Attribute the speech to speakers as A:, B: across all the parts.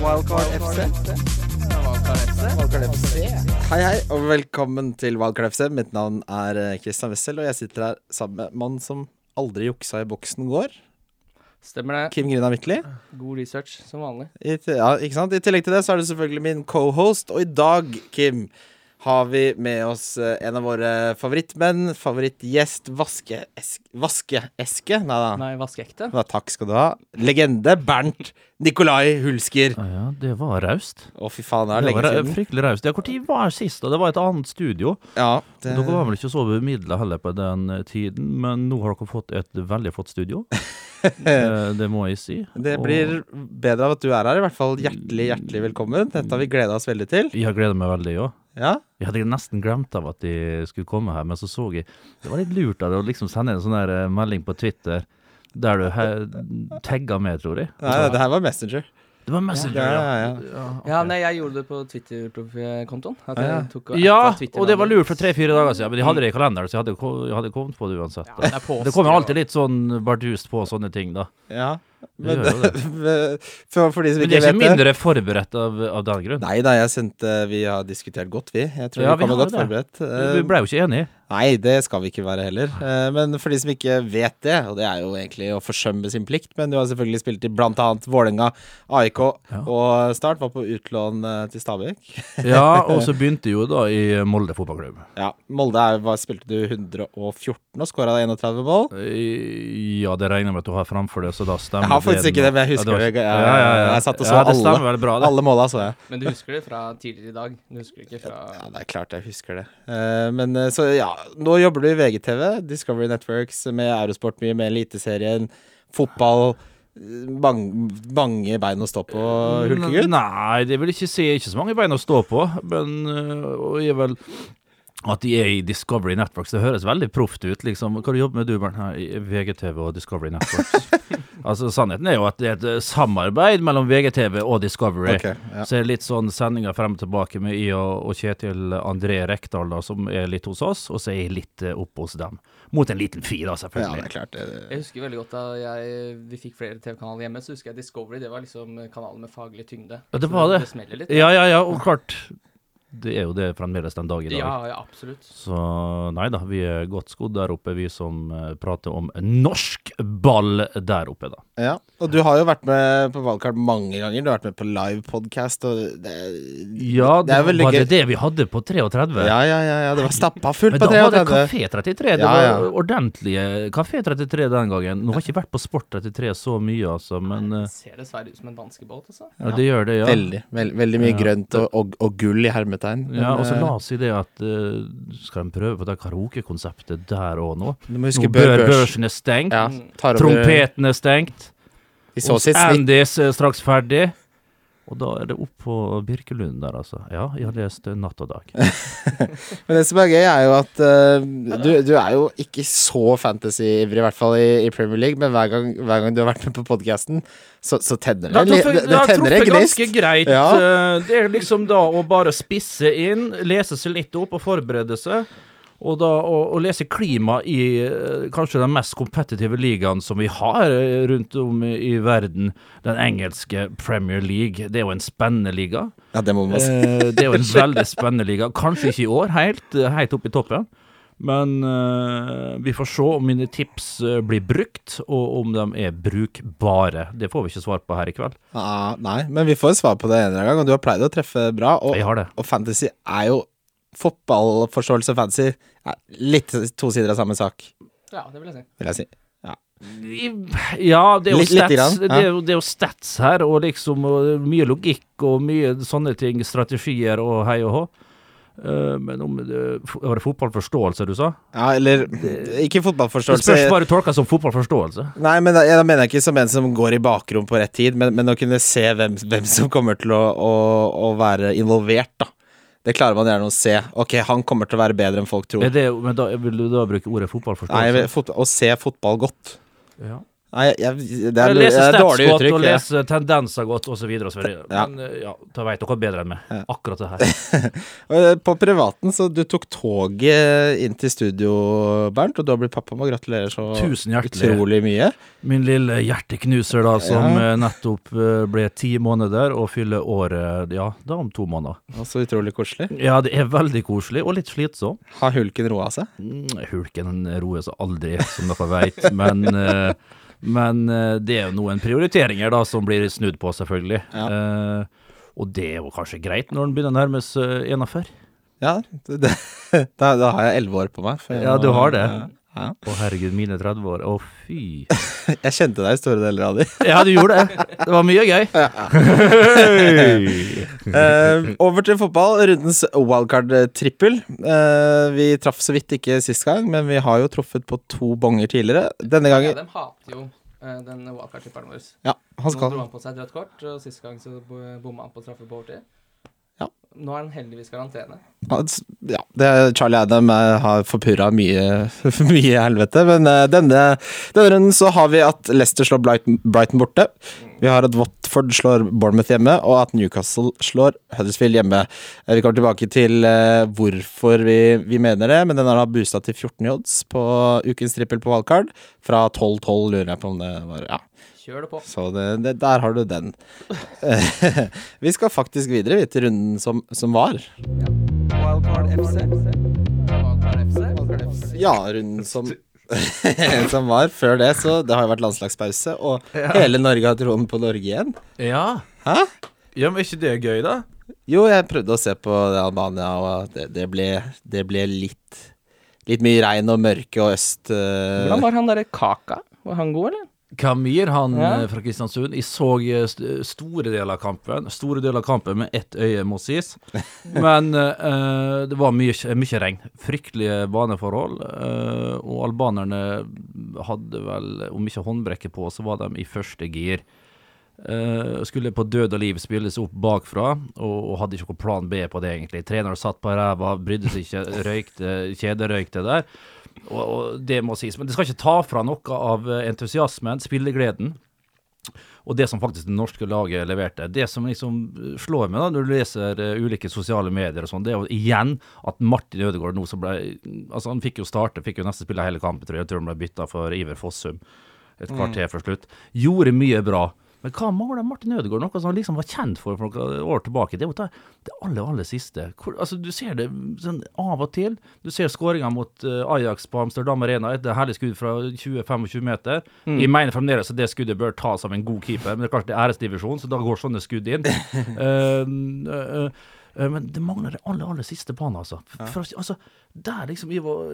A: Wildcard FC. Wildcard FC. Hei, hei, og velkommen til Wildcard FC. Mitt navn er eh, Christian Wessel, og jeg sitter her sammen med mann som aldri juksa i boksen går.
B: Stemmer det.
A: Kim Grina Mikli.
B: God research, som vanlig.
A: I, ja, ikke sant? I tillegg til det så er du selvfølgelig min cohost, og i dag, Kim, har vi med oss eh, en av våre favorittmenn, favorittgjest, vaskeeske Vaskeeske? Nei da.
B: Nei, vaskeekte.
A: Ja, takk skal du ha. Legende Bernt Nikolai Hulsker.
C: Ja, ja, det var raust.
A: Å, fy faen, det er
C: Det
A: lenge
C: var
A: siden.
C: fryktelig raust. Ja, Når var sist? Og Det var et annet studio.
A: Ja, det,
C: Dere var vel ikke så bemidla heller på den eh, tiden, men nå har dere fått et veldig flott studio. det, det må jeg si.
A: det
C: Og
A: blir bedre av at du er her. I hvert fall hjertelig, hjertelig velkommen. Dette har vi gleda oss veldig til.
C: Jeg har gleda meg veldig òg.
A: Ja,
C: Jeg hadde nesten glemt av at de skulle komme her, men så så jeg Det var litt lurt av deg å liksom sende en sånn der eh, melding på Twitter der du tagga med, tror jeg.
A: Nei, det her var Messenger.
C: Det var Messenger,
A: Ja,
C: ja.
A: ja, ja.
C: Ja, ok.
B: Ja, nei, jeg gjorde det på Twitter-kontoen.
A: Ja.
B: Twitter
C: og det var lurt for tre-fire dager siden, men de hadde det i kalenderen, så jeg hadde, jeg hadde kommet på det uansett.
B: Det
C: kommer alltid litt sånn bardust på sånne ting, da.
A: ja. Men, for, for de som
C: Men det
A: ikke
C: er ikke mindre forberedt av, av den grunn.
A: Nei da, jeg sendte Vi har diskutert godt, vi. Jeg tror
C: Ja,
A: vi
C: vi være
A: godt
C: det.
A: forberedt.
C: Vi
A: Eh,
C: ble jo ikke enige.
A: Nei, det skal vi ikke være heller. Eh, Men for de som ikke vet det, og det er jo egentlig å forsømme sin plikt, men du har selvfølgelig spilt i annet Vålerenga, AIK
C: Ja.
A: og Start. Var på utlån eh, til Stabæk.
C: Ja, og så begynte jo da i Molde fotballklubb.
A: Ja, Molde er, var, spilte du 114 og skåra 31 mål.
C: Ja, det regner jeg med at du har framfor det, så da stemmer
A: har faktisk ikke det, men jeg
C: Ja,
A: husker
C: var-
A: det. Jeg,
C: jeg, ja, ja.
A: jeg satt og så
C: ja,
A: alle,
C: stemmer bra,
A: alle måla, så jeg.
B: Men du husker det fra tidligere i dag? Du husker ikke fra
A: Ja, det er klart jeg husker det. Uh, men eh, så ja, nå jobber du i VGTV, Discovery Networks, med Eurosport mye, med Eliteserien, fotball. eh, Mange, mange bein å stå på, hulkegutt.
C: Nei, det vil jeg ikke si. Ikke så mange bein å stå på, men øh, jeg er vel at de er i Discovery Networks, det høres veldig proft ut. liksom. Hva du jobber med du, Bernt, VGTV og Discovery Networks? altså, Sannheten er jo at det er et øh, samarbeid mellom VGTV og Discovery.
A: Okay, ja.
C: Så er det litt sånn sendinger frem og tilbake med I og, og Kjetil André Rekdal, da, som er litt hos oss, og så er jeg litt uh, oppe hos dem. Mot en liten fi, da, selvfølgelig.
A: ja, det er klart. Det,
B: Jeg husker veldig godt da jeg, vi fikk flere TV-kanaler hjemme, så husker jeg Discovery. Det var liksom kanalen med faglig tyngde.
C: Ja, det var det.
B: Det smeller litt.
C: ja, ja, ja, og klart. Det er jo det fremdeles den dag i dag.
B: Ja, ja, absolutt.
C: Så nei da, vi er godt skodd der oppe, vi som eh, prater om norsk ball der oppe, da.
A: ja. Og du har jo vært med på valgkart mange ganger. Du har vært med på live podcast, og det,
C: Ja,
A: det er veldig
C: var
A: gøy.
C: det det vi hadde på 33?
A: Ja, ja, ja, ja, det var stappa fullt på 33.
C: Men da var det
A: 33.
C: Kafé 33. Det
A: Ja, ja.
C: var ordentlige Kafé 33 den gangen. Nå har jeg ikke vært på Sport 33 så mye, altså, men eh,
B: Det ser dessverre ut som en danskebåt, altså.
C: ja, det gjør det, ja.
A: Veldig, veld, veldig mye
C: Ja.
A: grønt og, og, og gull i hermetegn. Men,
C: Ja, og så
A: eh,
C: la oss si det at uh, skal en prøve på det karaokekonseptet der òg nå?
A: du må huske
C: nå
A: bør, børs.
C: børsen er stengt,
A: Ja,
C: trompeten er stengt.
A: Vi så sist
C: er straks ferdig. Og da er det opp på Birkelund der, altså. Ja, jeg har lest Natt og dag.
A: Men det som er gøy, er jo at uh, du, du er jo ikke så fantasy-ivrig, i hvert fall i, i Premier League, men hver gang, hver gang du har vært med på podkasten, så, så tenner det,
C: Det
A: det, det tenner en gnist.
C: ganske greit.
A: Ja.
C: Eh, Det er liksom da å bare spisse inn, lese seg litt opp og forberede seg. Og da å, å lese klima i eh, kanskje den mest kompetitive ligaen som vi har eh, rundt om i, i verden, den engelske Premier League. Det er jo en spennende liga.
A: Ja, det må man si.
C: Eh, det er jo en veldig spennende liga. Kanskje ikke i år, helt, helt opp i toppen. Men uh, vi får se om mine tips uh, blir brukt, og om de er brukbare. Det får vi ikke svar på her i kveld.
A: Ah, nei, men vi får svar på det en eller annen gang, og du har pleid å treffe bra. Og, og fantasy er jo Fotballforståelse og fantasy er litt to sider av samme sak,
B: Ja, det vil jeg si.
A: vil jeg si.
C: Ja, det er jo
A: Litt-
C: stats,
A: grann, ja.
C: det er jo, det er jo stats her, og liksom og mye logikk og mye sånne ting. Strategier og hei og hå. Eh, men om det Var det fotballforståelse du sa?
A: Ja, eller ikke fotballforståelse.
C: Det spørs bare tolka som fotballforståelse.
A: Nei, men da, da mener jeg ikke som en som går i bakrom på rett tid, men, men å kunne se hvem, hvem som kommer til å, å, å være involvert, da. Det klarer man gjerne å se. Ok, han kommer til å være bedre enn folk tror.
C: Det, men da vil du da bruke ordet
A: Nei,
C: fotballforståelse?
A: vil- fot å se fotball godt.
C: ja.
A: Nei, jeg, det er,
C: jeg
A: leser er
C: stats godt
A: uttrykk.
C: og
A: ja.
C: lese tendenser godt osv.
A: Ja.
C: Men eh, ja, da vet dere bedre enn meg. Akkurat det her.
A: Eh, På privaten, så du tok toget inn til studio, Bernt, og du har blitt pappa. Må gratulere så utrolig mye.
C: Min lille hjerteknuser, da, som
A: Ja.
C: eh, nettopp ble ti måneder og fyller året ja, da om to måneder.
A: Og så utrolig koselig.
C: Ja, det er veldig koselig, og litt slitsom.
A: Har hulken roa seg?
C: Mm, Hulken roer seg aldri, som dere veit, men men eh, det er jo noen prioriteringer da som blir snudd på, selvfølgelig. Eh, og det er jo kanskje greit når den begynner å nærme seg 41.
A: Ja, det, det, da, da har jeg elleve år på meg. for
C: Ja, du har det.
A: Ja.
C: Å herregud, mine 30 år. Å fy.
A: Jeg kjente deg i store deler av de.
C: Ja, du gjorde det. Det var mye gøy.
A: uh, over til fotball. Rundens wildcard-trippel. Uh, vi traff så vidt ikke sist gang, men vi har jo truffet på to bonger tidligere. Denne gangen Ja,
B: de hater jo eh, den wildcard-tipperen vår.
A: Ja, han skal.
B: Nå dro han på seg et rødt kort, og sist gang så bo- bomma han på straffe på overtid.
A: Ja.
B: Nå er han heldigvis karantene.
A: Ja, det er Charlie Adam eh, har forpurra mye, mye helvete. Men eh, denne, denne runden så har vi at Leicester slår Brighton, borte. Vi har at Watford slår Bournemouth hjemme, og at Newcastle slår Huddersfield hjemme. Eh, Vi kommer tilbake til hvorfor vi, vi mener det, men den har boosta til 14 i odds på ukens trippel på valgkart. Fra 12-12, lurer jeg på om det var. Ja,
B: Kjør det på.
A: så det, det, der har du den. vi skal faktisk videre vi, til runden som, som var.
B: Wildcard FC. Wildcard FC.
A: Ja, runden som som var før det, så det har jo vært landslagspause, og hele Norge har troen på Norge igjen.
C: Ja.
A: Hæ?
C: ja, men er ikke det gøy, da?
A: Jo, jeg prøvde å se på Albania, og det, det, ble, det ble litt Litt mye regn og mørke og øst Uh...
B: Hvordan var han derre Kaka? Var han god, eller?
C: Kamir, han
B: Ja.
C: eh, fra Kristiansund. Jeg så eh, store deler av kampen. Store deler av kampen med ett øye, må sies. Men uh, det var mye, mye regn. Fryktelige baneforhold. Uh, og albanerne hadde vel, om ikke håndbrekket på, så var de i første gir. Uh, skulle på død og liv spilles opp bakfra, og, og hadde ikke noen plan B på det, egentlig. Treneren satt på ræva, brydde seg ikke, røykte, kjederøykte der. Og, og det må sies. Men det skal ikke ta fra noe av entusiasmen, spillegleden. Og det som faktisk det norske laget leverte. Det som liksom slår meg da, når du leser eh, ulike sosiale medier og sånn, det er jo igjen at Martin Ødegaard nå som ble Altså, han fikk jo starte, fikk jo nesten spille hele kampen, tror jeg. Jeg tror han ble bytta for Iver Fossum et kvarter før slutt. Gjorde mye bra. Men hva mangler Martin Ødegaard? Noe som han liksom var kjent for for noen år tilbake. Det er jo det, det aller, aller siste. Hvor, altså, du ser det sånn av og til. Du ser skåringa mot uh, Ajax på Amsterdam Arena. Et herlig skudd fra 20-25 meter. Jeg mener fremdeles at det skuddet bør tas av en god keeper, men det er klart det er æresdivisjon, så da går sånne skudd inn. uh, uh, men det mangler det aller, aller siste på han, altså. For, altså der liksom jeg var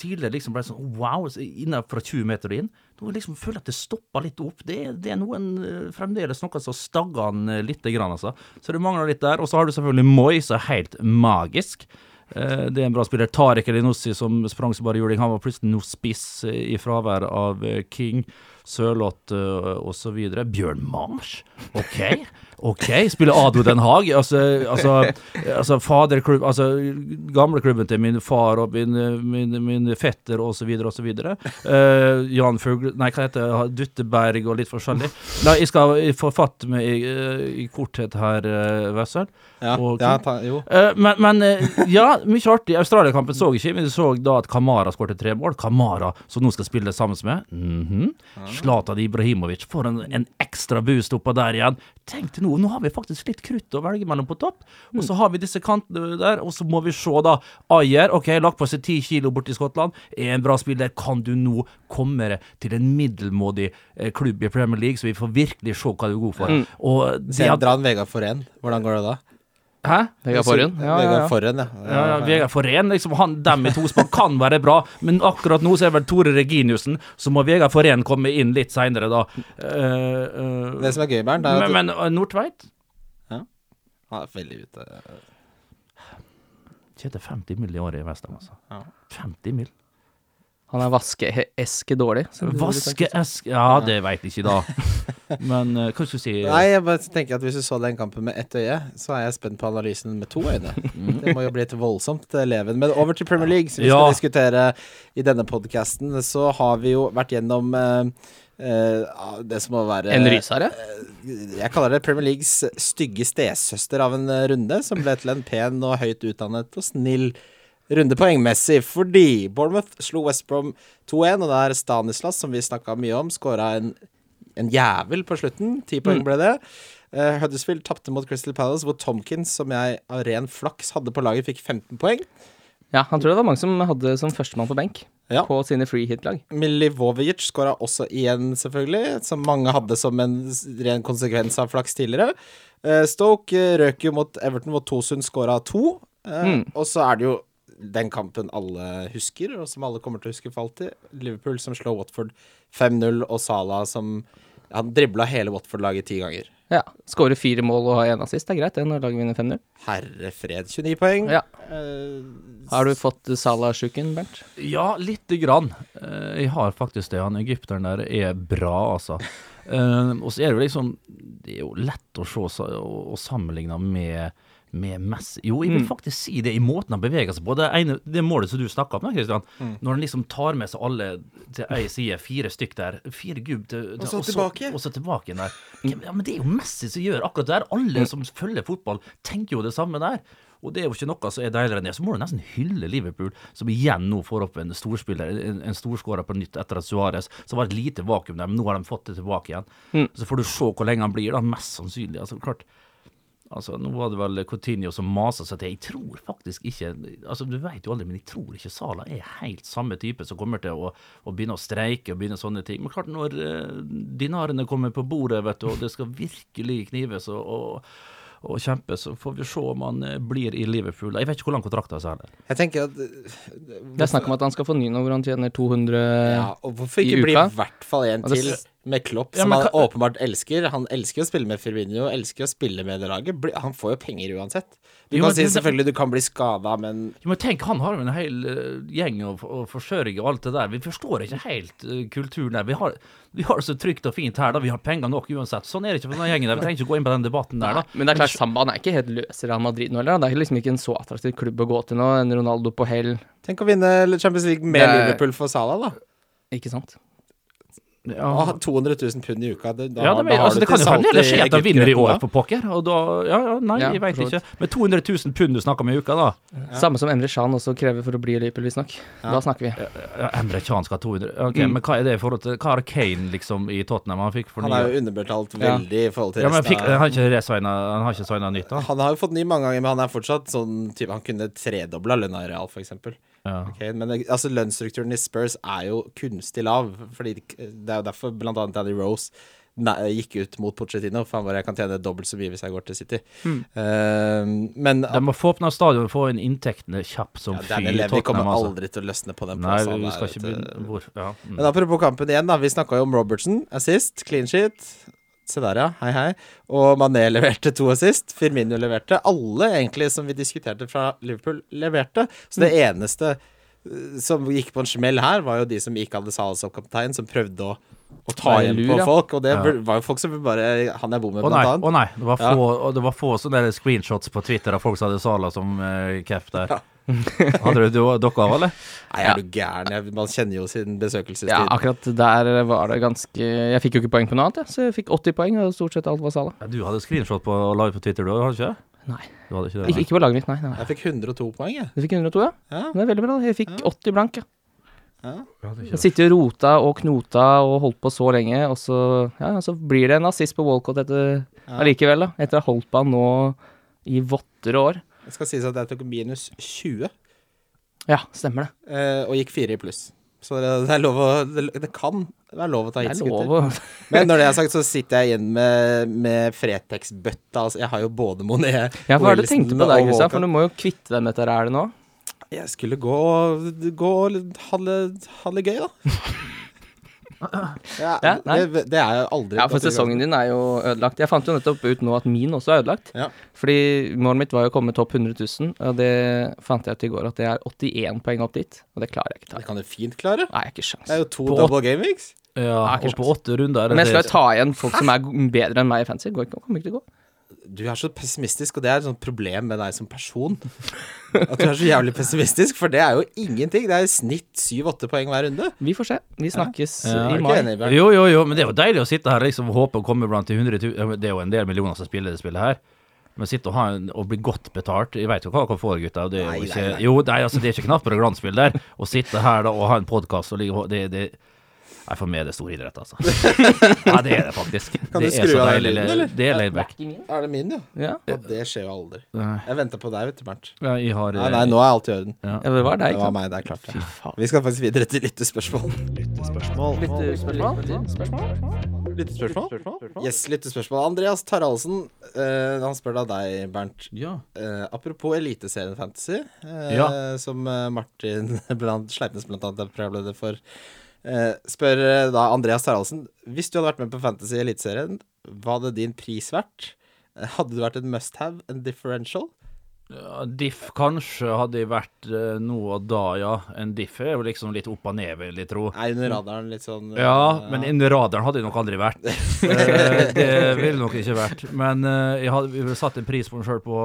C: tidligere liksom ble sånn wow, inne fra 20 meter inn. Nå liksom føler jeg at det stopper litt opp. Det, det er noen eh, fremdeles noe som stagger han eh, lite grann, altså. Så det mangler litt der. Og så har du selvfølgelig Moi, som er helt magisk. Eh, Det er en bra spiller. Tariq Elinossi som sprang som bare juling. Han var plutselig noe spiss eh, i fravær av eh, King, Sørloth osv. Bjørn Mars, OK? OK, spiller Ado Den Haag. Altså, altså, altså faderklubb Altså gamleklubben til min far og min, min, min fetter osv. osv. Uh, Jan Fugl... Nei, hva heter det? Dutteberg og litt forskjellig. Nei, jeg skal få fatt med i, eh, i korthet her, uh, Wessel.
A: Ja,
C: Og-
A: ja ta, jo.
C: Uh, men, men uh, ja, mye artig. Australia-kampen så jeg ikke, men jeg så da at Kamara skåret tre mål. Kamara, som nå skal spille sammen med mhm, Zlatan Ibrahimovic, får en, en ekstra boost oppå der igjen. Tenk til nå, nå har vi faktisk litt krutt å velge mellom på topp. Og så har vi disse kantene der, og så må vi se da. Ayer, OK, lagt på seg ti kilo borti Skottland, er en bra spiller. Kan du nå komme til en middelmådig eh, klubb i Premier League, så vi får virkelig se hva du er god for? Og det at,
A: dra en Vegard Forén. Hvordan går det da?
C: Hæ?
B: Vegard Forhen. Ja, ja, ja.
A: Forhen, ja.
C: Ja, ja, Vegard Forhen, liksom, han, dem i tospann kan være bra, men akkurat nå så er det vel Tore Reginiussen, så må Vegard Forhen komme inn litt seinere, da. Uh, uh,
A: Det som er gøy, Bernt, er at
C: men, men eh, Nordtveit
A: Han er veldig ute.
C: tjente 50 mill. i året i Westham, altså.
A: Ja.
C: 50 mill.
B: Han er vaskeeske dårlig.
C: Vaskeeske Ja, det veit jeg ikke, da. Men uh, hva skal du si?
A: Nei, jeg bare tenker at hvis du så den kampen med ett øye, så er jeg spent på analysen med to øyne. Det må jo bli et voldsomt eh, leven. Men over til Premier League, som vi
C: Ja.
A: skal diskutere i denne podkasten, så har vi jo vært gjennom uh, eh, ah, det som må være
B: En rysere?
A: Jeg kaller det Premier Leagues stygge stesøster av en runde, som ble til en pen og høyt utdannet og snill runde poengmessig, fordi Bournemouth slo West Brom 2-1, og der Stanislas, som vi snakka mye om, skåra en, en jævel på slutten. Ti poeng ble det. Uh, Huddersfield tapte mot Crystal Palace, hvor Tomkins, som jeg av ren flaks hadde på laget, fikk 15 poeng.
B: Ja, han tror det var mange som hadde som førstemann på benk
A: Ja.
B: på sine free hit-lag.
A: Milivojevic skåra også igjen, selvfølgelig, som mange hadde som en ren konsekvens av flaks tidligere. Uh, Stoke eh, røk jo mot Everton, hvor Tosund skåra to. Uh,
B: Mm.
A: Og så er det jo den kampen alle husker, og som alle kommer til å huske for alltid. Liverpool som slår Watford 5-0, og Salah som Han dribla hele Watford-laget ti ganger.
B: Ja. Skårer fire mål og har én assist. Det er greit, det, når laget vinner 5-0.
A: Herre fred, 29 poeng.
B: Ja.
A: Uh,
B: Har du fått Salah-sjuken, Bernt?
C: Ja, lite grann. Uh, jeg har faktisk det. Han egypteren der er bra, altså. Uh, og så er det jo liksom Det er jo lett å se og sammenligne med med Messi Jo, jeg vil
B: Mm.
C: faktisk si det i måten han beveger seg på. Det, ene, det målet som du snakka om, da, Christian.
A: Mm.
C: Når han liksom tar med seg alle til ei side, fire stykk der. Fire gubb til,
A: Og så tilbake.
C: Og så tilbake igjen der. Ja, men det er jo Messi som gjør akkurat det der. Alle som følger fotball, tenker jo det samme der. Og det er jo ikke noe som er deiligere enn det. Så må du nesten hylle Liverpool, som igjen nå får opp en storspiller, en, en storskårer på nytt etter at Suárez. Så var et lite vakuum der, men nå har de fått det tilbake igjen.
B: Mm.
C: Så får du se hvor lenge han blir, da. Mest sannsynlig. Altså, klart. Altså, Nå var det vel Coutinho som masa seg til. Jeg tror faktisk ikke altså Du vet jo aldri, men jeg tror ikke Sala er helt samme type som kommer til å, å begynne å streike og begynne sånne ting. Men klart, når uh, dinarene kommer på bordet, vet du, og det skal virkelig knives og, og, og kjempe, så får vi se om han eh, blir i Liverpool. Jeg vet ikke hvor lang kontrakten han er.
A: Jeg tenker at
B: Det er snakk om at han skal få ny nå hvor han tjener 200
A: Ja, og hvorfor ikke bli i
B: uka.
A: hvert fall en til med Klopp,
C: Ja,
A: som
C: men
A: han åpenbart elsker. Han elsker å spille med Firmino, elsker å spille med det laget. Han får jo penger uansett. Du
C: Jo,
A: kan
C: men
A: si selvfølgelig du kan bli skada, men
C: Jo, men tenk, han har jo en hel eh, gjeng å, å forsørge og alt det der. Vi forstår ikke helt uh, kulturen der. Vi har, vi har det så trygt og fint her, da. Vi har penger nok uansett. Sånn er det ikke for den gjengen der. Vi trenger ikke gå inn på den debatten der, da.
B: Men det er klart, Samba han er ikke helt løs i Real Madrid nå heller. Det er liksom ikke en så attraktiv klubb å gå til nå. En Ronaldo på hell,
A: tenk å vinne Champions League med
B: Det er-
A: Liverpool for Salah, da.
B: ikke sant?
C: Ja,
A: 200 000 pund i uka. Det, da,
C: ja, det,
A: da har
C: altså,
A: du
C: det
A: til
C: kan jo
A: salt
C: det skje at de vinner i år på poker, og da Ja, ja nei,
B: Ja,
C: jeg veit ikke. Men 200 000 pund du snakker om i uka, da.
B: Samme som Emre Chan også krever for å bli Liverpool, visstnok.
A: Ja.
B: Da snakker vi.
C: Ja, Emre Chan skal ha 200 Ok,
B: Mm.
C: Men hva er det i forhold til Hva har Kane liksom i Tottenham? Han fikk
A: Han er jo underbetalt
B: Ja.
A: veldig i forhold til
C: Ja, men
A: resten
C: fikk, han har ikke resigna Han har ikke signa nytt, da?
A: Han har jo fått ny mange ganger, men han er fortsatt sånn type Han kunne tredobla lønna i Real, for eksempel.
C: Ja.
A: Ok, men det, altså lønnsstrukturen i Spurs er jo kunstig lav. Fordi Det er jo derfor annet Danny Rose gikk ut mot Pochettino. Han bare jeg kan tjene dobbelt så mye hvis jeg går til City.
B: Mm.
A: Uh, men
C: De må få åpna stadion og få inn inntektene kjapt som
A: ja,
C: fy.
A: Daniel Levy kommer
C: altså.
A: aldri til å løsne på den
C: Nei,
A: plassen.
C: vi skal
A: er,
C: ikke begynne Ja. Mm.
A: Men apropos kampen igjen, da. Vi snakka jo om Robertson. Assist, clean sheet. Se der, ja. Hei, hei. Og Mané leverte to assist. Firmino leverte. Alle egentlig som vi diskuterte fra Liverpool, leverte. Så det eneste eh, som gikk på en smell her, var jo de som ikke hadde Salah som kaptein, som prøvde å, å ta igjen på folk. Og det
C: Ja.
A: var jo folk som bare Han er bom med, blant annet.
C: å nei. Det var
A: Ja.
C: få, og det var få sånne screenshots på Twitter av folk som hadde Salah som uh, cap der.
A: Ja.
C: Hadde du du- dere av, eller?
A: Nei, er du gæren? Man kjenner jo sin besøkelsestid.
B: Ja, akkurat der var det ganske Jeg fikk jo ikke poeng på noe annet, jeg. så jeg fikk 80 poeng, og stort sett alt var Sala.
C: Ja, du hadde screenshot på og live på Twitter, du hadde ikke?
B: Nei.
C: Du hadde ikke det?
B: Ikke,
C: nei.
B: ikke på laget mitt, nei. nei.
A: Jeg fikk 102 poeng, jeg.
B: Du fikk 102, ja?
A: Ja,
B: Det er veldig bra. Jeg fikk
A: Ja.
B: 80 blank, ja.
A: ja.
B: Jeg sitter og rota og knota og holdt på så lenge, og så, ja, så blir det en assist på Walcott etter,
A: Ja.
B: allikevel, da. Etter å ha holdt på han nå i votter år.
A: Det skal sies at jeg tok minus 20.
B: Ja, stemmer det.
A: eh, og gikk fire i pluss. Så det, det er lov å Det, det kan være lov å ta hits,
B: er
A: gutter. Men når det er sagt, så sitter jeg igjen med, med Fretex-bøtta. Altså, jeg har jo både Monet
B: Ja, hva er det du tenkte på
A: og
B: der, Gustav? For du må jo kvitte deg med dette her nå.
A: Jeg skulle gå, gå og ha det gøy, da. Ja,
B: Ja,
A: det, det er jo aldri
B: Ja, for sesongen din er jo ødelagt. Jeg fant jo nettopp ut nå at min også er ødelagt.
A: Ja.
B: Fordi målet mitt var jo å komme topp 100 000, og det fant jeg ut i går at det er 81 poeng opp dit. Og det klarer jeg ikke ta.
A: Det kan du fint klare.
B: Nei, jeg har ikke
A: Det er jo to
C: På
A: double game weeks.
C: Ja, og på åtte runder er
B: Men jeg skal jo ta igjen folk som er bedre enn meg i fancy. Går ikke, kommer ikke til å gå.
A: Du er så pessimistisk, og det er et sånt problem med deg som person. At du er så jævlig pessimistisk, for det er jo ingenting. Det er i snitt syv-åtte poeng hver runde.
B: Vi får se. Vi snakkes
C: Ja.
B: I mai.
A: Okay,
C: Jo, jo, jo, men det er jo deilig å sitte her liksom, og håpe å komme blant de 100 000 Det er jo en del millioner som spiller det spillet her. Men sitte og, ha en, og bli godt betalt Jeg vet jo hva dere får, gutta. Det er jo
A: nei,
C: ikke,
A: nei.
C: Jo, nei, altså, det er ikke knapper og glansspill der. Å sitte her da og ha en podkast og ligge på det, det Nei, for meg er det stor idrett, altså. Nei, det er det faktisk.
A: Kan
C: det
A: du skru av den lyden, eller?
C: Det er laid back.
A: Er det min, ja?
B: Ja.
A: ja det skjer jo aldri.
C: Nei,
A: Jeg venter på deg, vet du, Bernt.
C: jeg har
A: Nei, nei, nå er alt i orden.
C: ja.
B: ja, det var deg,
A: Det var meg, det er klart.
B: Fy
A: Ja.
B: faen.
A: Vi skal faktisk videre til lyttespørsmål. Lyttespørsmål? Yes, lyttespørsmål. Andreas Taraldsen, uh, han spør da deg, Bernt.
C: ja.
A: Uh, apropos Eliteserien Fantasy, uh,
C: Ja.
A: som Martin blant, Sleipnes blant annet er programleder for, spør eh, da Andreas Taraldsen Hvis du hadde vært med på Fantasy Eliteserien, hva hadde din pris vært? Eh, Hadde du vært en must have, en differential?
C: Ja, Diff kanskje hadde jeg vært uh, nå og da, ja. En diff er jo liksom litt opp og ned, vil jeg tro.
A: Nei, under radaren, litt sånn eh,
C: Ja, men under radaren hadde jeg nok aldri vært. Eh, det ville nok ikke vært. Men eh, jeg hadde vi satt en pris på meg sjøl på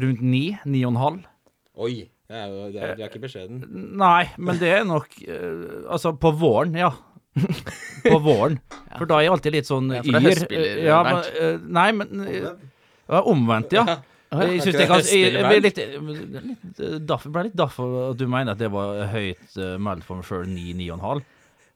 C: rundt ni, ni og en halv.
A: Oi. Det er jo, er, ikke beskjeden.
C: Eh, nei, men det er nok eh, Altså, på våren, ja. på våren. For da er jeg alltid litt sånn yr.
B: Ja, for
C: ja, men, eh, Nei, men ja, Omvendt, ja. Jeg syns jeg, jeg, ble litt, daff, ble at du mener at det var høyt uh, meldt for meg sjøl, 9-9,5.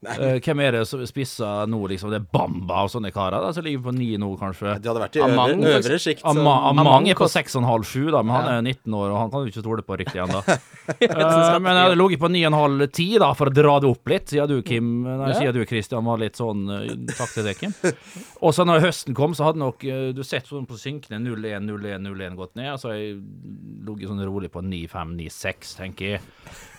C: Uh, hvem er det som spisser nå, liksom? Det er Bamba og sånne karer? da, Som ligger på ni nå, kanskje?
A: Det hadde vært i
B: Amang,
A: øvre sikt, så...
C: Ama, Amang,
B: Amang
C: er på 6,5-7, da, men han er 19 år, og han kan jo ikke stole på riktig ennå.
B: uh,
C: eh, men jeg hadde ligget på 9,5-10, da, for å dra det opp litt, siden du, Kim Nei,
B: ja.
C: du, Christian, var litt sånn uh, Takk til deg, Kim. Og så når høsten kom, så hadde nok du sett sånn på synkene 0-1, 0-1, 0-1 gått ned, og så har jeg ligget sånn rolig på 9-5, 9-6, tenker jeg.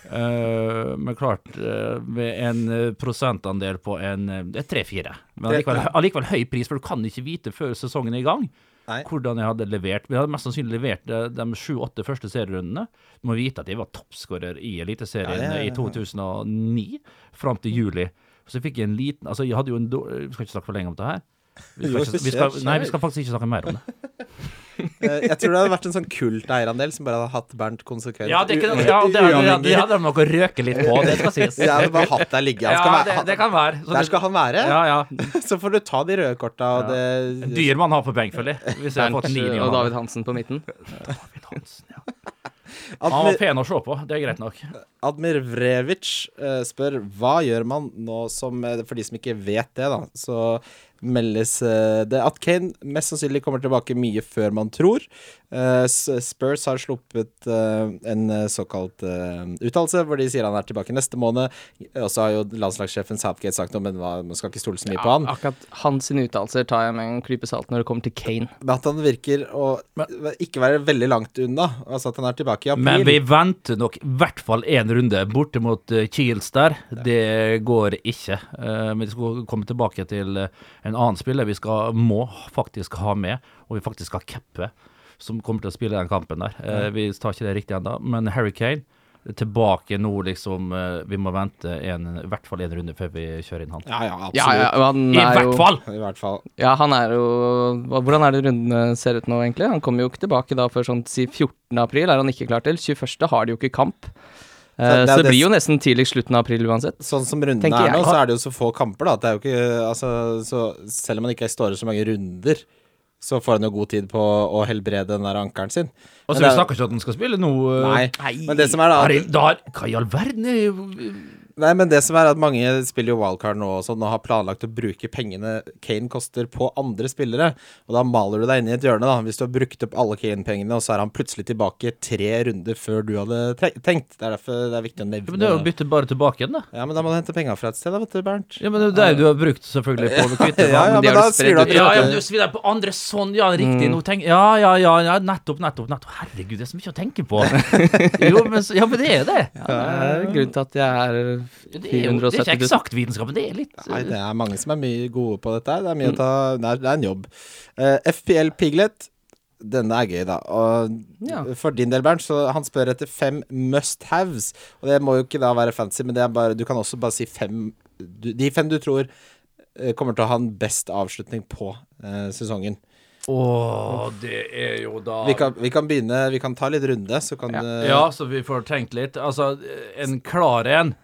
C: Eh, men klart, uh, med en eh, prosentandel på en uh, 3-4. Men allikevel, allikevel høy pris, for du kan ikke vite før sesongen er i gang
A: Nei.
C: hvordan jeg hadde levert. Vi hadde mest sannsynlig levert de, de sju-åtte første serierundene. Du må vite at jeg var toppskårer i Eliteserien
A: Ja, ja, ja,
C: i 2009, fram til juli. Så jeg fikk en liten Altså, jeg hadde jo en dår- Vi skal ikke snakke for lenge om det her. Vi skal, ikke, vi skal, nei, vi skal faktisk ikke snakke mer om det.
A: Eh, Jeg tror det hadde vært en sånn kult eierandel som bare hadde hatt Bernt konsekvent.
C: Ja, det, kan, ja, det, det, det, hadde de nok å røke litt på, det skal sies.
A: Jeg hadde bare hatt deg ligge. Han
C: Ja,
A: skal være,
C: det, det kan være. Så
A: der skal han være.
C: Ja, ja.
A: Så får du ta de røde korta og
C: Ja.
A: det
C: Dyr man har på benk, føler jeg. Hvis jeg har
B: Bernt
C: fått ni, ni
B: og David Hansen på midten.
C: David Hansen, ja. Han var pen å se på, det er greit nok.
A: Admir Vrevic eh, spør hva gjør man nå som eh, For de som ikke vet det, da, så meldes eh, det at Kane mest sannsynlig kommer tilbake mye før man tror. Eh, Spurs har sluppet eh, en såkalt uttalelse hvor de sier han er tilbake neste måned. Og så har jo landslagssjefen Southgate sagt noe, men man skal ikke stole så mye på han.
B: Akkurat hans uttalelser tar jeg med en klype salt når det kommer til Kane.
A: Men at han virker å ikke være veldig langt unna. Altså at han er tilbake i april.
C: Men vi venter nok i hvert fall én runde borte mot Kiels der. Det går ikke. Eh, men vi skal komme tilbake til en annen spiller vi skal, må faktisk ha med, og vi faktisk skal cappe, som kommer til å spille den kampen der. Eh, vi tar ikke det riktig ennå, men Harry Kane tilbake nå, liksom. eh, vi må vente en, i hvert fall en runde før vi kjører inn han.
A: Ja, ja, absolutt.
B: Ja, ja, han
C: I
B: hvert jo
C: fall!
A: I hvert fall.
B: Ja, han er jo Hvordan er det rundene ser ut nå, egentlig? Han kommer jo ikke tilbake da før sånn si 14. april, er han ikke klar til. 21. har de jo ikke kamp. Eh,
A: Så det
B: så det
A: det
B: blir jo nesten tidligst slutten av april uansett.
A: Sånn som rundene er nå, så er det jo så få kamper, da. At det er jo ikke Altså, så selv om han ikke står i så mange runder, så får han jo god tid på å helbrede den der ankelen sin.
C: Og så
A: Men
C: Vi
A: er-
C: snakker ikke at han skal spille nå. Nei.
A: Nei. Men det som er da
C: er det- da Hva i all verden er
A: Nei, men det som er at mange spiller jo wildcard nå og sånn, og har planlagt å bruke pengene Kane koster på andre spillere. Og da maler du deg inn i et hjørne, da. Hvis du har brukt opp alle Kane-pengene, og så er han plutselig tilbake tre runder før du hadde tenkt. Det er derfor det er viktig å
C: Ja, men det er jo å bytte bare tilbake igjen, da.
A: Ja, men da må du hente penger fra et sted, da, vet du, Bernt.
C: Ja, men det er jo du har brukt selvfølgelig på å kvitte
A: Ja, ja,
B: men
A: men da
B: jo
A: du at.
C: Ja, ja, men du svir deg på andre sånn, ja, riktig. Nå tenk, ja, ja, ja, ja, nettopp, nettopp. nettopp Herregud, det er så mye å tenke på. jo, men, ja, men det er det.
B: Ja, det er grunnen til at jeg er
C: Det er, jo, det er ikke
B: 000.
C: eksakt vitenskap, men det er litt
A: Nei, det er mange som er mye gode på dette her. Det er mye å ta Det er, det er en jobb. Uh, FPL Piglet. Denne er gøy, da. Og
B: Ja.
A: for din del, Bernt, så han spør etter fem must haves. Og det må jo ikke da være fancy, men det er bare Du kan også bare si fem du, De fem du tror eh, kommer til å ha en best avslutning på uh, sesongen.
C: Å, det er jo da
A: Vi kan, vi kan begynne Vi kan ta litt runde, så kan
B: Ja.
A: du
C: Ja, så vi får tenkt litt. Altså, en klar en eh,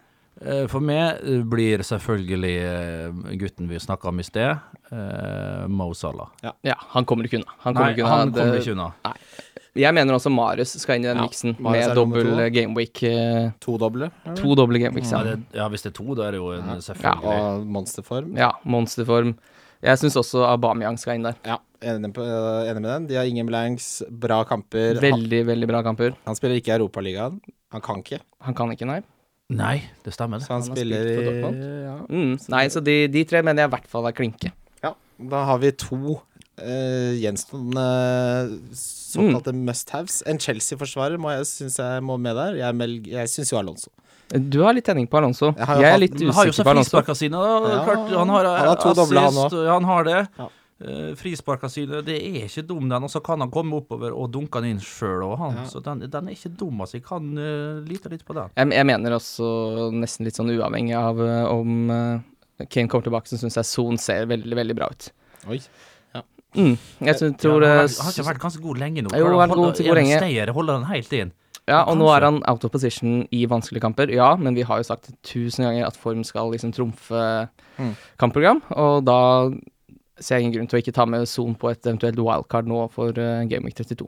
C: for meg eh, blir selvfølgelig eh, gutten vi snakka om i sted, eh, Mo Salah.
B: Ja, han kommer ikke unna. Han kommer
C: Nei,
B: ikke unna.
C: han kommer ikke unna.
B: Jeg mener også Marius skal inn i den
A: Ja,
B: miksen
A: Marius
B: med dobbel gameweek. eh,
A: To doble.
B: To doble gameweeks,
C: Ja,
B: ja.
C: det, ja, hvis det er to, da er det jo en
A: Ja.
C: selvfølgelig.
A: Og monsterform.
B: Ja, monsterform. Jeg syns også Aubameyang skal inn der.
A: Ja, enig, med den. De har ingen blanks, bra kamper.
B: Veldig, veldig bra kamper.
A: han spiller ikke i Europaligaen. Han kan ikke,
B: Han kan ikke, nei.
C: Nei, det stemmer. det.
A: så han,
B: Han
A: spiller i
B: Dortmund.
A: ja.
B: Mm, nei, så de, de tre mener jeg i hvert fall er klinke.
A: ja, da har vi to uh, gjenstående såkalte must-haves. En Chelsea-forsvarer må jeg synes jeg må med der. Jeg, mel- jeg syns jo Alonso.
B: Du har litt tenning på Alonso.
A: Jeg jo
B: Jeg er
A: hatt-
B: litt
C: Alonso. han har jo
B: usikker
C: så
B: på
C: frisparka sine.
A: Ja,
C: klart, han har,
A: han har to doble, han òg.
C: Ja, han har det.
A: Ja.
C: Uh, frisparka sine, det er ikke dum, den. Og så kan han komme oppover og dunke den inn sjøl òg, han.
A: Ja.
C: Så den, den er ikke dum, altså. Jeg kan uh, lite litt på den.
B: Jeg, jeg mener også, nesten litt sånn uavhengig av uh, om uh, Kane kommer tilbake, så syns jeg Son ser veldig, veldig bra ut.
A: Oi.
B: Mm, jeg tror, tror
C: ja, han, har,
B: eh,
C: han har ikke vært ganske god lenge nå.
B: Jo,
C: han
B: holder, god
C: en
B: lenge?
C: Steier, holder han helt inn.
B: Ja, og nå er han out of position i vanskelige kamper. Ja, men vi har jo sagt tusen ganger at form skal liksom trumfe
A: Mm.
B: kampprogram, og da ser jeg ingen grunn til å ikke ta med Zoom på et eventuelt wildcard nå for uh, Gameweek 32.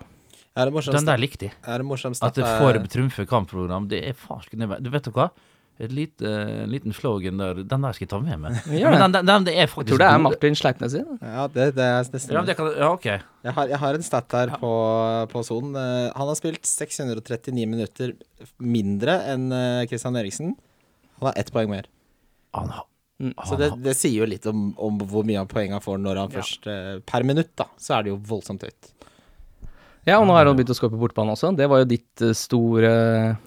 A: Er det morsomt?
C: Den der likte jeg.
A: Er det morsomt
C: At det
A: får
C: Forb trumfer kampprogram, det er farsken. Du vet du hva? Et lite, en liten slogan der, den der skal jeg ta med meg.
B: Ja,
C: Men den, den, den, det er
B: jeg
C: faktisk
B: tror det er. Martin Sleipnes sin.
A: Ja, det, det er nesten
C: Ja, det kan, ja, ok.
A: jeg, har, jeg har en stat her på, på Son. Eh, han har spilt 639 minutter mindre enn eh, Christian Eriksen. Han har ett poeng mer.
C: Han har
B: Mm.
A: Så det, det sier jo litt om, om hvor mye av poeng han får når han
C: Ja.
A: først eh, Per minutt, da, så er det jo voldsomt høyt.
B: Ja, og nå har han begynt å score på bortebane også. Det var jo ditt eh, store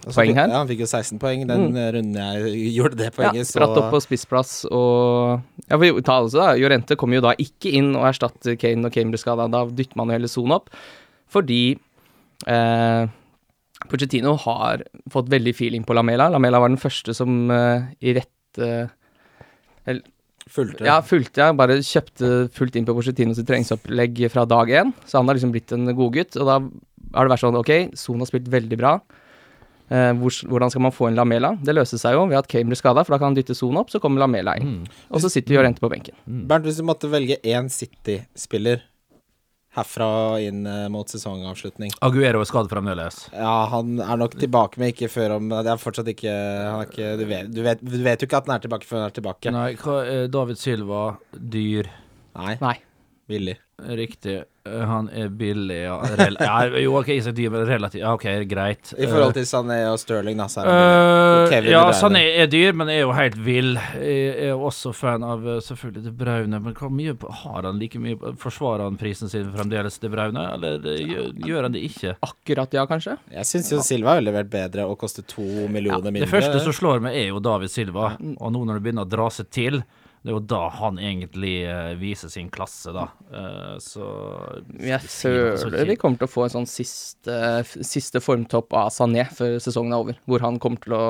A: Og
B: poeng her.
A: Ja, han fikk jo 16 poeng den
B: Mm.
A: eh, runden jeg gjorde det poenget,
B: Ja,
A: så
B: spratt opp på spissplass og Ja, vi ta altså da, Jorente kommer jo da ikke inn og erstatter Kane og Kane blir skada. Da dytter man jo hele Son opp, fordi eh, Pochettino har fått veldig feeling på Lamela. Lamela var den første som eh, i rette
A: fulgte.
B: Ja, fulgte jeg. Bare kjøpte fullt inn på Pochettino sitt treningsopplegg fra dag én. Så han har liksom blitt en godgutt. Og da har det vært sånn OK, Son har spilt veldig bra. Eh, hvor, hvordan skal man få inn Lamela? Det løser seg jo ved at Kane blir skada, for da kan han dytte Son opp, så kommer Lamela inn.
C: mm.
B: Og så sitter Jorente på benken.
A: Bernt, hvis du måtte velge én City-spiller herfra og inn eh, mot sesongavslutning
C: Aguero er skadd fremdeles.
A: Ja, han er nok tilbake, men ikke før om Det er fortsatt ikke, han er ikke du, vet, du, vet, du vet jo ikke at han er tilbake før han er tilbake.
C: Nei, hva David Silva, dyr.
A: Nei,
B: Nei.
A: billig.
C: Riktig. Eh, Han er billig, ja. Rel ja jo, OK, Isak så dyr, men relativt Ja, OK, greit.
A: I forhold til Sané og Sterling, da, er.
C: Eh,
A: Og Kevin
C: ja, Sané er dyr, men er jo helt vill. Jeg er jo også fan av eh, selvfølgelig De Braune, men hvor mye har han like mye Forsvarer han prisen sin fremdeles, De Braune, eller eh, gjør, gjør han det ikke?
B: Akkurat ja, kanskje?
A: Jeg syns jo Silva har levert bedre og koster to millioner mindre.
C: Det første som slår meg, er jo David Silva. Og nå når det begynner å dra seg til, det er jo da han egentlig eh, viser sin klasse, da. Eh, så
B: Jeg føler vi kommer til å få en sånn siste, siste formtopp av Sané før sesongen er over. Hvor han kommer til å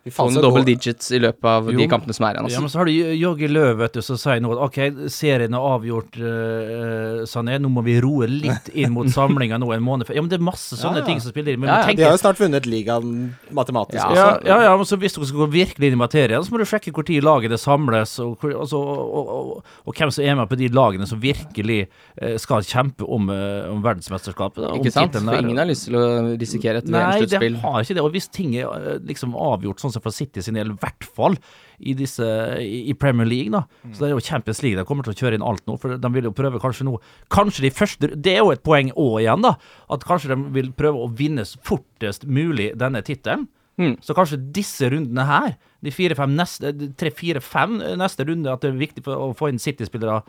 A: Fy faen, så
B: double digits i løpet av
C: Jo,
B: de kampene som er igjen.
C: Ja,
B: Altså.
C: men så har du Jogge Løv, vet du, som sier nå at OK, serien er avgjort, uh, Sané. Nå må vi roe litt inn mot samlinga nå en måned før. Ja, men det er masse sånne
A: Ja, ja.
C: ting som spiller inn. Men
B: Ja, ja,
A: De har jo snart vunnet ligaen matematisk
B: Ja,
A: også.
C: ja, ja, ja, men så hvis dere skal gå virkelig inn i materien, så må du sjekke hvor tid lagene samles, og, hvor- altså, og, og, og, og hvem som er med på de lagene som virkelig eh, skal kjempe om, om verdensmesterskapet. da, om
B: Ikke sant? For ingen har lyst til å risikere et
C: Nei, det har ikke det. Og hvis ting er liksom avgjort sånn som for City sin del, i hvert fall i, disse, i Premier League, da.
B: Mm.
C: Så det er jo Champions League de kommer til å kjøre inn alt nå, for de vil jo prøve kanskje nå Kanskje de første Det er jo et poeng òg igjen, da. At kanskje de vil prøve å vinne fortest mulig denne tittelen.
B: Mm.
C: Så kanskje disse rundene her, de fire-fem neste tre-fire-fem neste runde, at det er viktig å få inn City-spillere.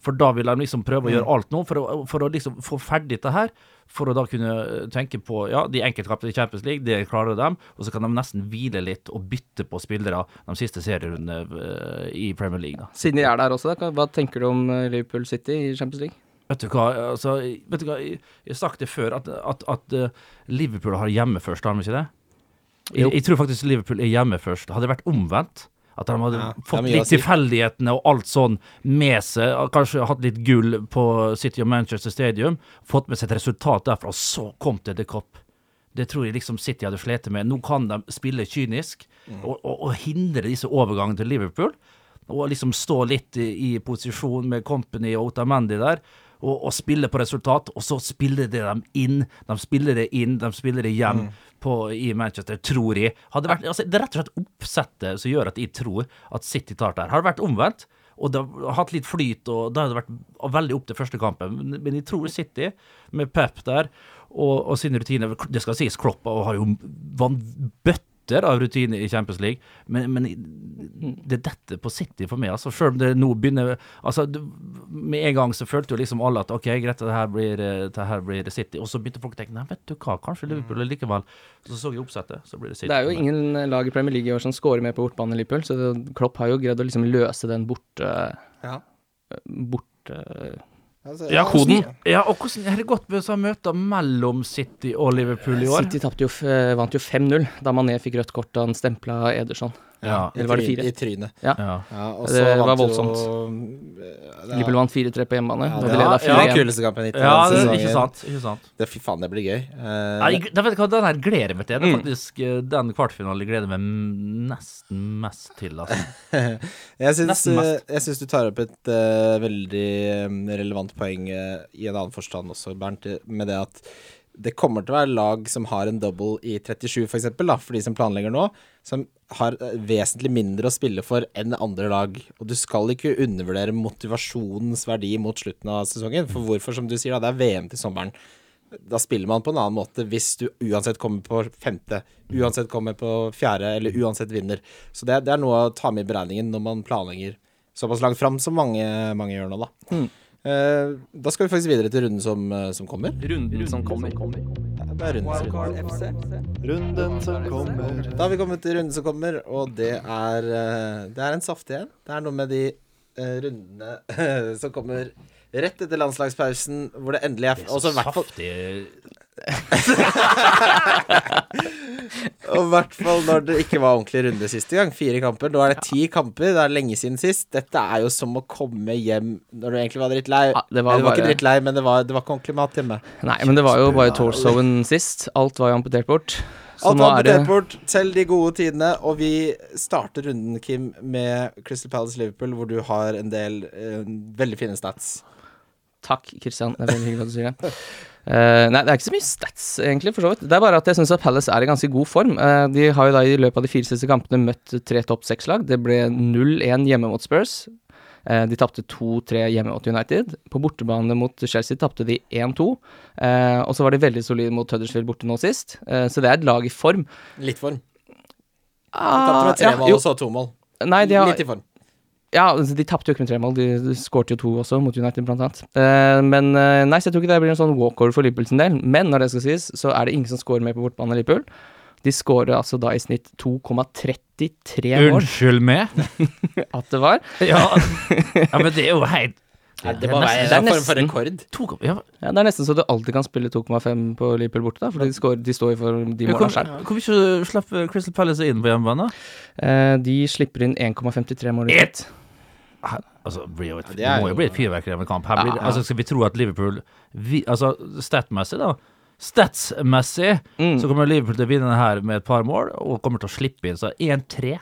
C: For da vil de liksom prøve å gjøre alt nå, for å, for å liksom få ferdig dette her. For å da kunne tenke på ja, de enkeltkampene i Champions League, det klarer de. Og så kan de nesten hvile litt og bytte på spillere de siste serierundene eh, i Premier League. da.
B: Siden de er der også, da, hva tenker du om eh, Liverpool City i Champions League?
C: Vet du hva, altså, vet du hva jeg jeg har sagt det før, at, at, at eh, Liverpool har hjemme først, har de ikke det? Jeg, jeg tror faktisk Liverpool er hjemme først. Hadde det vært omvendt, At de hadde
A: Ja,
C: fått litt
A: si.
C: tilfeldighetene og alt sånn med seg. Kanskje hatt litt gull på City og Manchester Stadium. Fått med seg et resultat derfra, og så kom det The Cop. Det tror jeg liksom City hadde slitt med. Nå kan de spille kynisk
A: Mm.
C: og, og, og hindre disse overgangene til Liverpool. Og liksom stå litt i, i posisjon med Company og Otamendi der. Og, og spille på resultat, og så spiller de dem inn. De spiller det inn, de spiller det hjem
A: Mm.
C: På, i Manchester, tror jeg. Vært, altså, det er rett og slett oppsettet som gjør at jeg tror at City tar det her. Har det vært omvendt, og det har hatt litt flyt, og det vært veldig opp til første kampen. Men, jeg tror City, med Pep der, og, og sine rutiner Det skal sies, Klopp har jo bøtter av rutiner i Champions League, men, men det detter dette på City for meg. altså Selv om det nå begynner altså Med en gang så følte jo liksom alle at OK, greit, det her blir, eh, det her blir City. Og så begynte folk å tenke nei, vet du hva, kanskje Liverpool likevel. Så så jeg oppsettet, så blir det City.
B: Det er jo ingen lag i Premier League i år som scorer mer på bortbane enn Liverpool, så Klopp har jo greid å liksom løse den borte...
A: Ja.
B: borte
A: Altså,
C: Ja,
B: koden.
C: Ja, og hvordan har det gått med sånne møter mellom City og Liverpool i år?
B: City jo, f- eh, vant jo 5-0 da Mané fikk rødt kort da han stempla Ederson.
C: Ja.
B: Eller var det fire?
A: I trynet.
C: ja.
A: Ja, og
B: Det
A: så
B: var voldsomt.
A: Jo,
B: Liverpool vant 4-3 på hjemmebane.
A: ja, det,
B: var,
A: ja, det var kuleste kampen hittil.
C: Ja, det, ikke sant. Ikke sant.
A: Det, fy faen, det blir gøy. Uh,
C: Nei, jeg vet ikke hva, Den her gleder jeg meg til. Det er
B: Mm.
C: faktisk eh, den kvartfinalen jeg gleder meg nesten mest til. Altså.
A: Jeg syns,
C: Nesten mest.
A: eh, jeg syns du tar opp et uh, veldig relevant poeng uh, i en annen forstand også, Bernt, med det at det kommer til å være lag som har en double i 37, for eksempel, da, for de som planlegger nå, som har eh, vesentlig mindre å spille for enn andre lag. Og du skal ikke undervurdere motivasjonens verdi mot slutten av sesongen. For hvorfor, som du sier, da, det er VM til sommeren. Da spiller man på en annen måte hvis du uansett kommer på femte, uansett kommer på fjerde, eller uansett vinner. Så det, det er noe å ta med i beregningen når man planlegger såpass langt fram som mange, mange gjør nå, da.
B: Mm.
A: Eh, da skal vi faktisk videre til runden som, eh, som kommer.
B: Runden som kommer.
A: Det er runden som kommer.
D: Runden som kommer.
A: Da har vi kommet til runden som kommer, og det er, eh, det er en saftig en. Det er noe med de rundene som kommer rett etter landslagspausen, hvor det endelig er det er så
C: Saftig
A: Og i hvert fall når det ikke var ordentlig runde siste gang. Fire kamper. Nå er det ti kamper. Det er lenge siden sist. Dette er jo som å komme hjem når du egentlig var drittlei.
B: Ja, det
A: Nei,
B: var
A: du var ikke
B: bare
A: drittlei, men det var, det var ikke ordentlig mat hjemme.
B: Nei, men det var jo bare torsoen sist. Alt var jo amputert bort. Så
A: Alt
B: nå
A: var
B: er det
A: amputert bort, selv de gode tidene. Og vi starter runden, Kim, med Crystal Palace Liverpool, hvor du har en del uh, veldig fine stats.
B: Takk, Kristian. Det er veldig hyggelig at du sier det. Eh, nei, det er ikke så mye stats, egentlig, for så vidt. Det er bare at jeg syns at Palace er i ganske god form. Uh, de har jo da i løpet av de fire siste kampene møtt tre topp seks-lag. Det ble 0-1 hjemme mot Spurs. Uh, de tapte 2-3 hjemme mot United. På bortebane mot Chelsea tapte de 1-2. Eh, og så var de veldig solide mot Huddersfield borte nå sist. Så det er et lag i form.
A: Litt form.
B: De
A: Tapte med tre mål og så to mål.
B: nei, de har,
A: Litt i form.
B: Ja, altså, de tapte jo ikke med tre mål, de, skårte jo to også, mot United blant annet. Eh, men eh, nei, så jeg tror ikke det blir en sånn walkover for Liverpool sin del. Men når det skal sies, så er det ingen som scorer mer på bortebane enn Liverpool. De scorer altså da i snitt 2,33 mål.
C: Unnskyld meg?
B: At det var.
C: Ja. ja, men det er jo helt
A: Det må være en form for rekord.
C: to, ja,
B: Ja, det er nesten så du alltid kan spille 2,5 på Liverpool borte, da, for de, scorer, de står for de
C: Men
B: målene
C: Hvorfor mye slipper Crystal Palace inn på hjemmebane?
B: Eh, de slipper inn 1,53 mål Ett!
C: Altså, det blir jo et,
A: Ja, det
C: må
A: jo-
C: bli et fyrverkeri av en kamp. Her blir, altså, skal vi tro at Liverpool vi, Altså, statmessig, da. Statsmessig
B: Mm.
C: så kommer Liverpool til å vinne den her med et par mål, og kommer til å slippe inn. Så 1-3.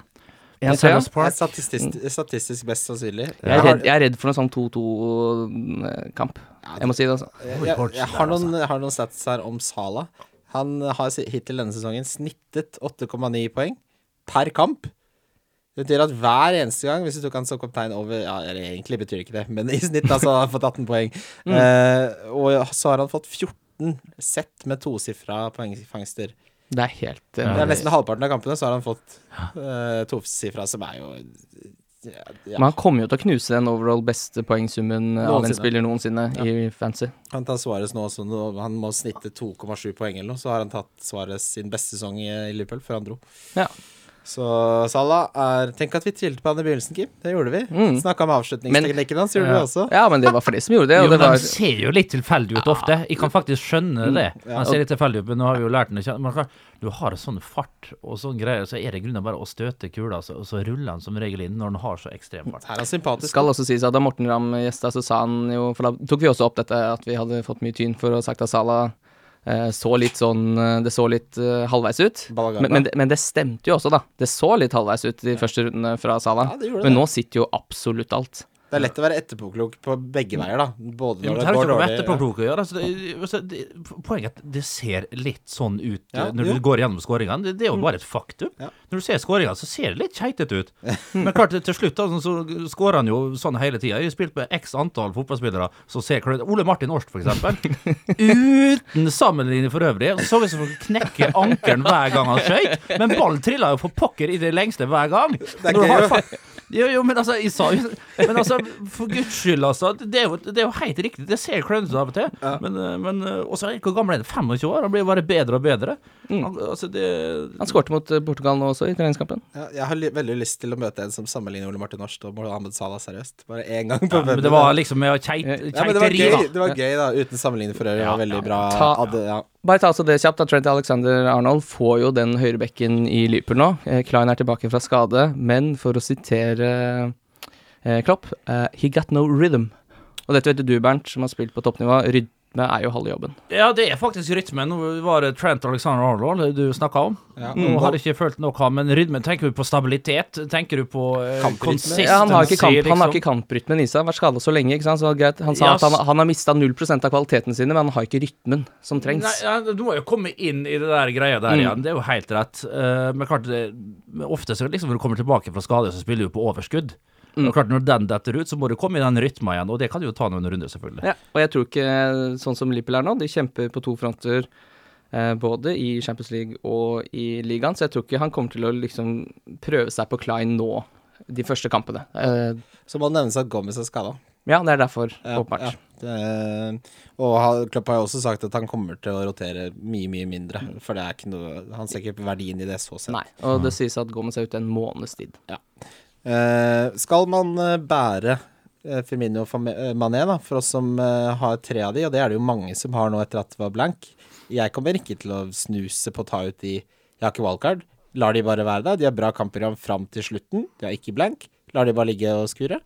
C: På
B: tre, ja.
A: Er statistisk, statistisk best sannsynlig.
B: Jeg er, redd, jeg er redd for noe sånn 2-2-kamp. Jeg må si det, altså.
A: Jeg, jeg, jeg, har noen, jeg har noen stats her om Sala. Han har hittil denne sesongen snittet 8,9 poeng per kamp. Det betyr at hver eneste gang, hvis du tok han som kaptein over Ja, eller egentlig betyr det ikke det, men i snitt altså har han fått 18 poeng. Eh, og så har han fått 14 sett med tosifra poengfangster.
B: Det er helt eh,
A: Det er nesten halvparten av kampene, så har han fått uh, tofsifra, som er jo ja, ja.
B: Men han kommer jo til å knuse den overall beste poengsummen av en spiller noensinne i fancy.
A: Han tar Svares nå også, han må snitte 2,7 poeng eller noe, så har han tatt Svares sin beste sesong i, i Liverpool før han dro.
B: Ja.
A: Så Salah er Tenk at vi tvilte på han i begynnelsen, Kim. Det gjorde vi.
B: Mm.
A: Snakka om avslutningsteknikken hans, gjorde
C: Ja.
A: vi også.
B: Ja, men det var flere som gjorde det.
C: Jo,
B: det var
C: de ser jo litt tilfeldig ut ofte. Jeg kan faktisk skjønne det.
A: Ja.
C: Han ser litt tilfeldig ut, men nå har vi jo lært den å kjenne. Du har sånn fart og sånn greier, så er det grunnen bare å støte kula, og så ruller han som regel inn når han har så ekstrem fart.
A: Her er sympatisk.
B: skal også sies at da Morten Ramm gjesta, så sa han jo For da tok vi også opp dette at vi hadde fått mye tyn for å ha sagt at Salah så litt sånn eh, Det så litt eh, halvveis ut. Men, men, det, men det stemte jo også, da. Det så litt halvveis ut de første rundene fra Salah.
A: Ja,
B: Men nå sitter jo absolutt alt.
A: Det er lett å være etterpåklok på begge veier, da. Både når
C: men det
A: det går dårlig
C: gjøre. Altså, altså, poenget er at det ser litt sånn ut
A: Ja,
C: eh, når
A: jo.
C: du går gjennom skåringene. Det, det er jo bare et faktum.
A: Ja.
C: Når du ser skåringene, så ser det litt keitete ut. Men klart, til slutt da, så skårer han jo sånn hele tida. Jeg har spilt med x antall fotballspillere som ser klønete Ole Martin Årst, for eksempel. Uten sammenligning for øvrig. Så ut som han knekker ankelen hver gang han skøyt. Men ballen trilla jo for pokker i det lengste hver gang.
A: er
C: Når
A: gøy, jo.
C: jo, men altså, jeg sa jo Men altså, for guds skyld, altså. Det er jo, det er jo helt riktig. Det ser klønete ut av og til. Men, eh, men eh, også, Hvor gammel er han? 25 år? Han blir bare bedre og bedre. Han, altså, det
B: Han skårte mot eh, Portugal nå også, i treningskampen.
A: Ja, jeg har li veldig lyst til å møte en som sammenligner Ole Martin Norst og Mohammed Salah seriøst. Bare én gang på
C: ja, Men det var liksom med å keit,
A: ja, men det var
C: keiteri,
A: gøy, det var gøy da, uten sammenligning for øvrig. Det var veldig bra.
B: Ta-
A: ja.
B: Bare ta altså det kjapt. da Trent Alexander Arnold får jo den høyrebekken i Liverpool nå. Eh, Klein er tilbake fra skade, men for å sitere eh, Klopp eh, He got no rhythm. Og dette vet du, Bernt, som har spilt på toppnivå. Rytme er jo halve jobben.
C: Ja, det er faktisk rytmen. Nå var det Trent Alexander Arnold du snakka om.
A: Ja.
C: Nå har jeg ikke følt noe av, men rytmen Tenker du på stabilitet? Tenker du på uh,
A: Kamprytme?
B: Ja, han har ikke, kamp, han har
C: liksom?
B: ikke kamprytmen i seg. Har vært skada så lenge. ikke sant? Så greit. Han sa
C: yes.
B: at han, han har mista 0% av kvaliteten sine, men han har ikke rytmen som trengs.
C: Nei, ja, du må jo komme inn i det der greia der
B: Mm.
C: igjen, det er jo helt rett. Uh, men klart, det, ofte så liksom når du kommer tilbake fra skade, så spiller du på overskudd.
B: Mm.
C: Og klart Når den detter ut, så må du komme i den rytma igjen, og det kan jo ta noen runder, selvfølgelig.
B: Ja, og jeg tror ikke sånn som Lippel er nå, de kjemper på to fronter. Eh, både i Champions League og i ligaen, så jeg tror ikke han kommer til å liksom prøve seg på Klein nå, de første kampene. Eh,
A: Så må det nevnes at Gomez er skada.
B: ja, det er derfor,
A: Ja,
B: åpenbart.
A: ja. Og Klopp har jo også sagt at han kommer til å rotere mye, mye mindre. For det er ikke noe Han ser ikke verdien i det så sett.
B: Nei, og det sies at Gomez er ute en måneds tid.
A: Eh, skal man eh, bære eh, Firmino og eh, Mané, da, for oss som eh, har tre av de, og det er det jo mange som har nå etter at det var blank Jeg kommer ikke til å snuse på å ta ut de Jeg har ikke wildcard. Lar de bare være der. De har bra kampprogram fram til slutten. De har ikke blank. Lar de bare ligge og skure.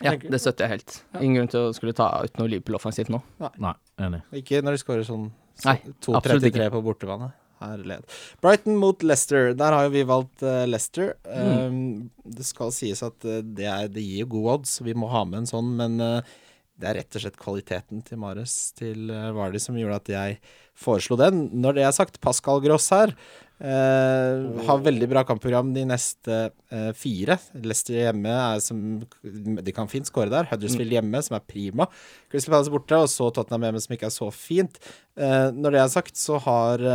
B: Ja, det støtter jeg helt. Ingen grunn til å skulle ta ut noe Liverpool offensivt nå.
C: Nei, enig.
A: Ikke når de skårer sånn
B: Nei,
A: 2-33
B: ikke.
A: på bortebane. Herlighet. Brighton mot Leicester. Der har jo vi valgt uh, Leicester. Um, det skal sies at uh, det, er, det gir gode odds, vi må ha med en sånn, men uh, det er rett og slett kvaliteten til Mares til Vardi som gjorde at jeg foreslo den. Når det er sagt, Pascal Gross her eh, har veldig bra kampprogram de neste uh, fire. Leicester hjemme er som De kan fint skåre der. Huddersfield hjemme, som er prima. Crystal Palace borte, og så Tottenham hjemme, som ikke er så fint. Uh, når det er sagt, så har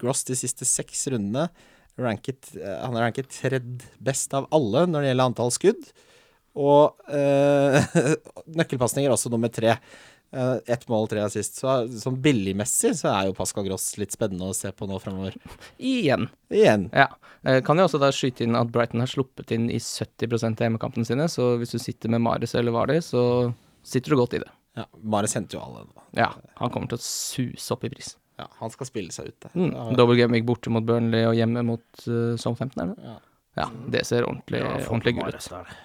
A: Gross de siste seks rundene ranket, Han er ranket tredje best av alle når det gjelder antall skudd. Og uh, nøkkelpasninger også nummer tre. Eh, Ett mål, tre assist. Så sånn billigmessig så er jo Pascal Gross litt spennende å se på nå fremover.
B: Igjen.
A: Igjen.
B: Ja. Eh, Kan jo også da skyte inn at Brighton har sluppet inn i 70% av hjemmekampene sine, så hvis du sitter med Mares eller Vardy, så sitter du godt i det.
A: Ja, Mares henter jo alle nå.
B: Ja, han kommer til å suse opp i pris.
A: Ja, han skal spille seg ut der.
B: Mm. Double game gikk borte mot Burnley og hjemme mot uh, Southampton, er det?
A: Ja.
B: Ja, det ser ordentlig, ordentlig
C: på
B: ut.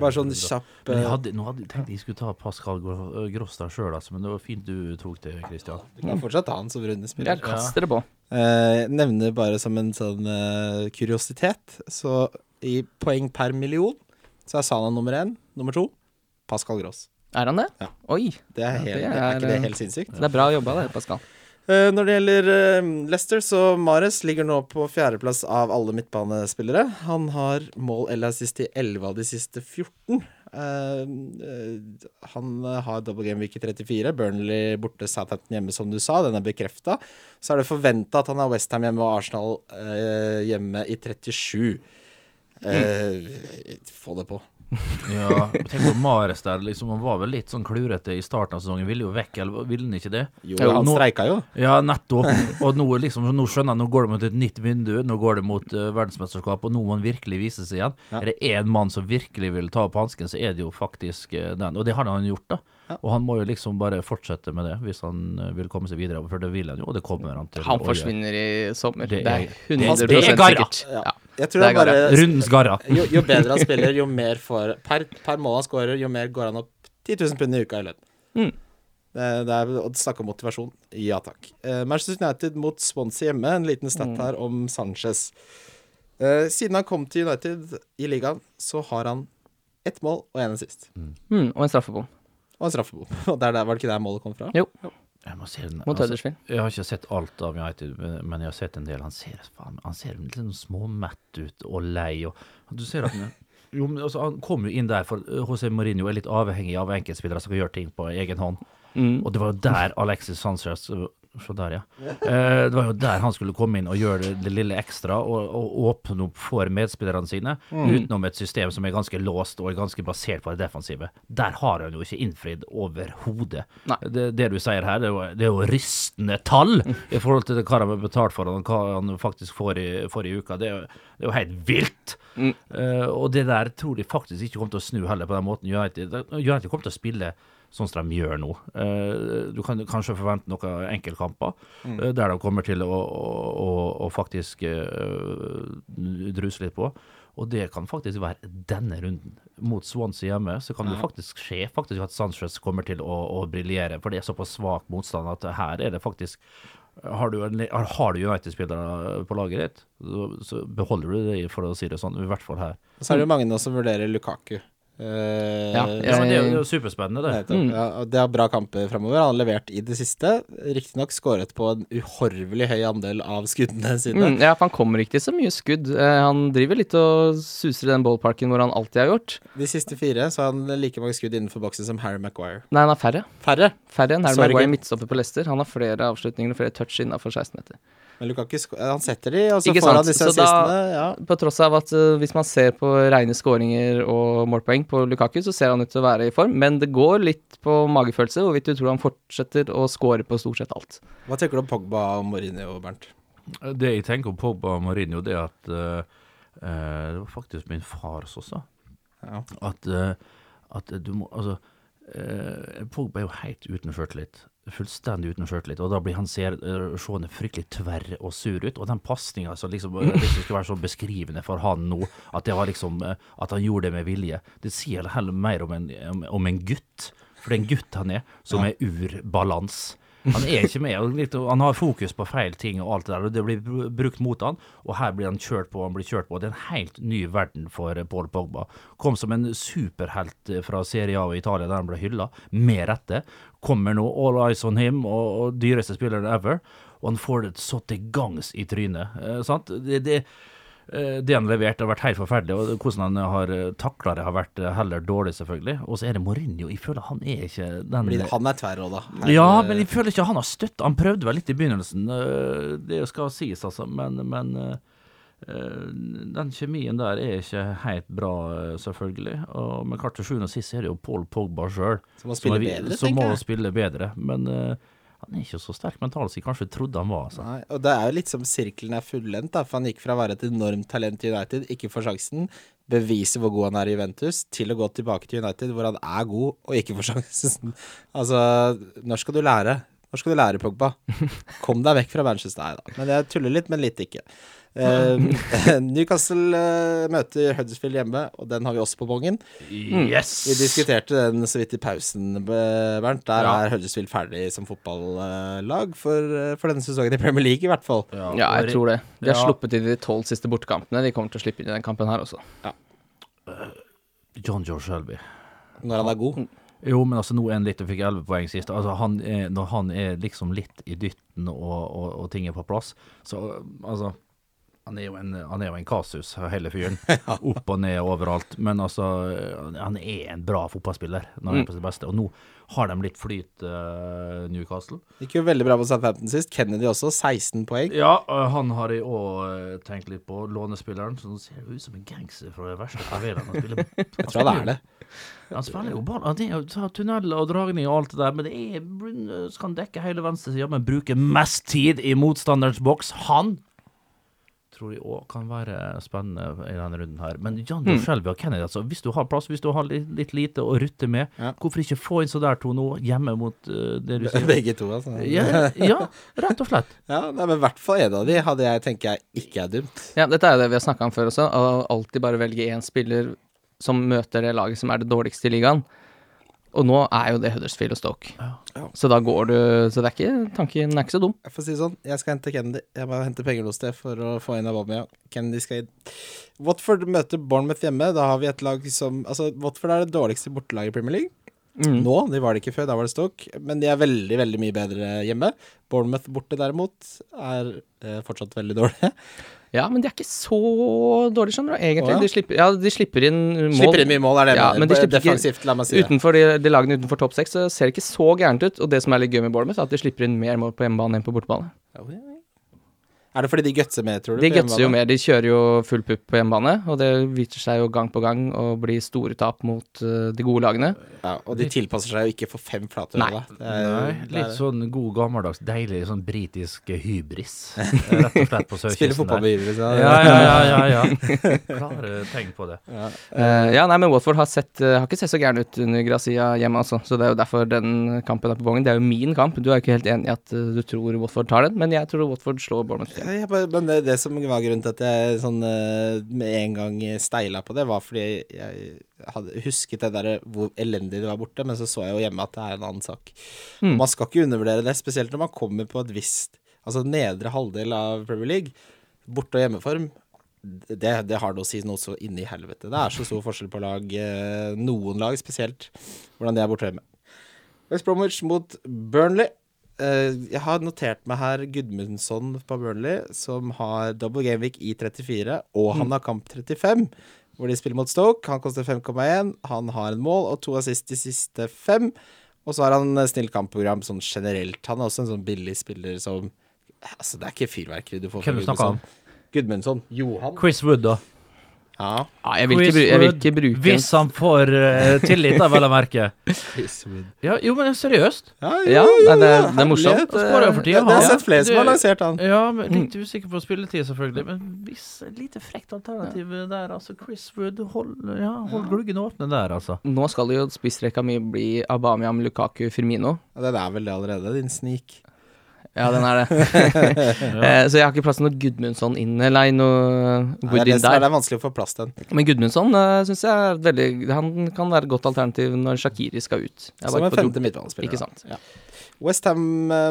A: Bare sånn kjapp
C: Men jeg
A: eh,
C: hadde, nå hadde jeg tenkt jeg skulle ta Pascal Grostad Gross sjøl, altså, men det var fint du tok det, Christian.
A: Du kan fortsatt ta han som rundespiller.
B: Jeg kaster det på.
A: Eh, nevner bare som en sånn eh, kuriositet, så i poeng per million så er Sana nummer én. Nummer to Pascal Gross.
B: Er han det?
A: Ja.
B: Oi,
A: Det er,
B: Ja,
A: helt,
B: det
A: er,
B: er,
A: ikke det
B: eh,
A: helt sinnssykt?
B: det er bra jobba det, Pascal.
A: Eh, når det gjelder eh, Leicester, så Mares ligger nå på fjerdeplass av alle midtbanespillere. Han har mål eller assist i 11 av de siste 14. Eh, han har double game week i 34. Burnley borte, Southampton hjemme, som du sa. Den er bekrefta. Så er det forventa at han har Westham hjemme og Arsenal hjemme i 37. Mm. Få det på.
C: Ja, tenk på Mares der, liksom, han var vel litt sånn klurete i starten av sesongen. Ville jo vekk, eller ville han ikke det?
A: Jo, han
C: nå-
A: streika jo.
C: Ja, nettopp. Og nå, liksom, nå skjønner jeg, nå går det mot et nytt vindu, nå går det mot uh, verdensmesterskap, og nå må han virkelig vise seg igjen.
A: Ja.
C: Er det én mann som virkelig vil ta opp hansken, så er det jo faktisk uh, den. Og det har han gjort, da.
A: Ja.
C: Og han må jo liksom bare fortsette med det, hvis han eh, vil komme seg videre. For det vil han jo, og det kommer han til.
B: Han forsvinner i sommer.
C: Det
B: Det
C: er-
B: er 100
C: det er
B: sikkert.
A: Ja. Jeg tror
B: Det er
A: bare
C: Rundens garra.
A: jo, jo bedre han spiller, jo mer får Per, per mål han scorer, jo mer går han opp 10 000 pund i uka i lønn.
B: Mm.
A: Det, det er å snakke om motivasjon. Ja takk. Uh, Manchester United mot Swansea hjemme. En liten stat
B: Mm.
A: her om Sanchez. Uh, siden han kom til United i ligaen, så har han ett mål og en assist.
B: Mm, og en straffebom
A: Og en straffebom. Og der, der, var det ikke der målet kom fra?
B: Jo. Jo.
C: Jeg må se den.
B: mot
C: altså,
B: Huddersfield.
C: Jeg har ikke sett alt av United, men jeg har sett en del. Han ser, faen, han ser litt sånn småmett ut og lei. Og, du ser at han, jo, altså, han kom jo inn der, for José Mourinho er litt avhengig av enkeltspillere som kan gjøre ting på egen hånd.
B: Mm.
C: Og det var jo der Alexis Sanchez Se der, ja. Eh, det var jo der han skulle komme inn og gjøre det, det lille ekstra, og, og åpne opp for medspillerne sine, utenom et system som er ganske låst og ganske basert på det defensive. Der har han jo ikke innfridd overhodet. Det, det du sier her, det er jo, det er jo rystende tall i forhold til det hva han har betalt for og hva han faktisk får i, får i uka. Det er, jo, det er jo helt vilt.
B: Mm.
C: Uh, og det der tror de faktisk ikke kommer til å snu heller på den måten. United, United kommer til å spille sånn som de gjør nå. Uh, du kan kanskje forvente noen enkeltkamper eh, der de kommer til å, å, å, å faktisk uh, druse litt på. Og det kan faktisk være denne runden. Mot Swansea hjemme så kan det faktisk skje faktisk at Sanchez kommer til å, å briljere, for det er såpass svak motstand at her er det faktisk har du, har du United-spillere på laget ditt, så beholder du det, for å si det sånn. I hvert fall her.
A: Så er det jo mange nå som vurderer Lukaku. Eh,
B: Ja,
C: Ja, men det er jo det er superspennende, det.
A: Nettopp. Ja, og det har bra kamper framover. Han har levert i det siste. Riktignok skåret på en uhorvelig høy andel av skuddene sine.
B: Mm, ja, for han kommer ikke til så mye skudd. Eh, han driver litt og suser i den ballparken hvor han alltid har gjort.
A: De siste fire så har han like mange skudd innenfor boksen som Harry Maguire.
B: Nei, han har færre.
A: Færre,
B: Færre enn Harry
A: er
B: Maguire midtstopper på Leicester. Han har flere avslutninger og flere touch innafor 16 meter.
A: Men Lukaku han setter de, og så
B: Ikke
A: får
B: sant,
A: han disse assistene. Ja.
B: På tross av at uh, hvis man ser på rene skåringer og målpoeng på Lukaku, så ser han ut til å være i form, men det går litt på magefølelse hvorvidt du tror han fortsetter å skåre på stort sett alt.
A: Hva tenker du om Pogba og Mourinho, Bernt?
C: Det jeg tenker om Pogba og Mourinho, det er at uh, uh, Det var faktisk min far som sa
A: Ja.
C: at, at du må Altså, eh, Pogba er jo helt uten sjøltillit. Fullstendig uten sjøltillit. Og da blir han ser, eh, seende fryktelig tverr og sur ut. Og den pasninga som liksom, liksom skulle være så beskrivende for han nå, at det var liksom eh, At han gjorde det med vilje, det sier heller mer om en, om, en gutt. For det er en gutt han er, som er ur balans. Han er ikke med, han har fokus på feil ting og alt det der, og det blir brukt mot han, og her blir han kjørt på, han blir kjørt på. Det er en helt ny verden for eh, Paul Pogba. Kom som en superhelt eh, fra Serie A i Italia, der han ble hylla, med rette. Kommer nå all eyes on him, og, og dyreste spilleren ever, og han får det så til gangs i trynet. Eh, sant? Det, det, det han leverte har vært helt forferdelig, og hvordan han har takla det har vært eh, heller dårlig, selvfølgelig. Og så er det Mourinho. Jeg føler han er ikke den
A: Blir han er tverråda.
C: Ja, men jeg føler ikke han har støtt. Han prøvde vel litt i begynnelsen, det skal sies, altså. Men, men den kjemien der er ikke helt bra, selvfølgelig. Og, men klart til sjuende og sist er det jo Paul Pogba sjøl
A: Som må spille
C: som,
A: bedre,
C: som må spille bedre. Men han er ikke så sterk mentalt som jeg kanskje trodde han var. Altså.
A: Nei, og det er jo litt som sirkelen er fullendt, da, for han gikk fra å være et enormt talent i United, ikke får sjansen, bevise hvor god han er i Juventus, til å gå tilbake til United, hvor han er god og ikke får sjansen. Altså, når skal du lære? Når skal du lære, Pogba? Kom deg vekk fra Manchester. Nei da. Men jeg tuller litt, men litt ikke. Eh, Newcastle eh, møter Huddersfield hjemme, og den har vi også på bongen.
C: Yes!
A: Vi diskuterte den så vidt i pausen, Bernt. Der
C: Ja.
A: er Huddersfield ferdig som fotballag for, eh, for denne sesongen i Premier League, i hvert fall.
B: Ja, jeg tror det. De har
C: Ja.
B: sluppet inn de tolv siste bortekampene. De kommer til å slippe inn i den kampen her også.
C: John George Shelby.
A: Når han er god.
C: Jo, men altså nå er han litt og fikk 11 poeng sist. Altså han er, Når han er liksom litt i dytten og, og, og ting er på plass, så altså Han er, jo en, han er jo en kasus, hele fyren. Opp og ned overalt. Men altså, han er en bra fotballspiller når han
B: Mm.
C: er på sitt beste. Og nå har de litt flyt, uh, Newcastle.
A: Gikk jo veldig bra på Southampton sist. Kennedy også, 16 poeng.
C: Ja, øh, han har jeg òg tenkt litt på. Lånespilleren. Så nå ser ut som en gangster fra det verste klaveret han spiller.
A: Jeg tror det er det.
C: Han spiller jo ball. Han er tunneler og dragning og alt det der, men det er Skal han dekke hele venstresida, men bruke mest tid i motstanderens boks. Han tror jeg òg kan være spennende i denne runden her. Men Jan
B: Mm.
C: Shelby og Kennedy, altså. Hvis du har plass, hvis du har litt, litt lite å rutte med,
A: Ja.
C: hvorfor ikke få inn så der to nå, hjemme mot uh, det du sier?
A: Begge to, altså.
C: Ja, ja, rett og slett.
A: Ja, nei, men i hvert fall en av de hadde jeg tenker jeg ikke er dumt.
B: Ja, dette er det vi har snakka om før også. Å alltid bare velge én spiller som møter det laget som er det dårligste i ligaen. Og nå er jo det Huddersfield og Stoke.
A: Ja.
B: Så da går du Så det er ikke, tanken er ikke så dum.
A: Jeg får si det sånn, jeg skal hente Kennedy. Jeg må hente penger noe sted for å få inn Aubameyang. Kennedy skal inn. Watford møter Bournemouth hjemme. Da har vi et lag som Altså, Watford er det dårligste bortelaget i Premier League.
B: Mm.
A: Nå, de var det ikke før, da var det Stoke. Men de er veldig, veldig mye bedre hjemme. Bournemouth borte derimot er eh, fortsatt veldig dårlige.
B: Ja, men de er ikke så dårlige, skjønner du. Egentlig.
A: Å, ja.
B: De, slipper, ja, de slipper inn mål.
A: Slipper inn mye mål, er det
B: Ja, men de slipper
A: Defensivt, la meg si det.
B: Utenfor de, de lagene utenfor topp seks ser det ikke så gærent ut. Og det som er litt gøy med Bournemouth, er at de slipper inn mer mål på hjemmebane enn på bortebane.
A: Er det fordi de gutser mer, tror du?
B: De gutser jo mer. De kjører jo full pupp på hjemmebane, og det viser seg jo gang på gang å bli store tap mot uh, de gode lagene.
A: Ja, og de tilpasser seg jo ikke for fem flate
B: Nei.
A: er
C: Nei, litt sånn god gammeldags, deilig sånn britisk hybris. Rett og slett på sørkysten
A: Spiller fotball med hybris,
C: Ja, ja, ja, ja, ja. Klare tegn på det.
A: Ja.
B: Uh, ja, nei, men Watford har, sett, uh, har ikke sett så gæren ut under Grazia hjemme, altså. Så det er jo derfor den kampen er på bongen. Det er jo min kamp. Du er jo ikke helt enig i at du tror Watford tar den, men jeg tror Watford slår Bournemouth.
A: Ja, jeg men det, det som var grunnen til at jeg sånn eh, med en gang steila på det, var fordi jeg hadde husket det der hvor elendig det var borte, men så så jeg jo hjemme at det er en annen sak.
B: Mm.
A: Man skal ikke undervurdere det, spesielt når man kommer på et visst Altså nedre halvdel av Premier League, borte- og hjemmeform. Det, det har noe å si noe så inni helvete. Det er så stor forskjell på lag, eh, noen lag spesielt, hvordan de er borte hjemme. West Bromwich mot Burnley. Eh, jeg har notert meg her Gudmundsson på Burnley, som har double gameweek i 34, og han har kamp 35, hvor de spiller mot Stoke. Han koster 5,1. Han har en mål og to assist de siste fem. Og så har han snilt kampprogram sånn generelt. Han er også en sånn billig spiller som Altså, det er ikke fyrverkeri du får
C: Hvem Gudmundsson.
A: Gudmundsson. Johan.
C: Chris Wood, da.
A: Ja.
B: Ja, jeg vil ikke, jeg vil ikke bruke
C: Hvis han får uh, tillit, da, vel å merke. Ja, jo, men seriøst.
A: Ja,
B: jo,
A: jo,
B: ja, det-
A: jo,
B: det er morsomt.
C: skårer for tida,
A: det har sett flere som har lansert han.
C: Ja, men litt usikker på spilletid, selvfølgelig. Men hvis et lite frekt alternativ der, altså. Chris Wood, hold, ja, hold gluggen åpne der, altså.
B: Nå skal jo spissrekka mi bli Abamiam, Lukaku, Firmino.
A: Ja, den er vel det allerede, din snik.
B: Ja, den er det. ja. Så jeg har ikke plass til noe Gudmundsson inn, eller noe
A: Ja,
B: der.
A: det, er vanskelig å få plass til den.
B: Men Gudmundsson uh, syns jeg er veldig Han kan være et godt alternativ når Shakiri skal ut.
A: Som en femte midtbanespiller.
B: Ikke sant.
A: Ja. Westham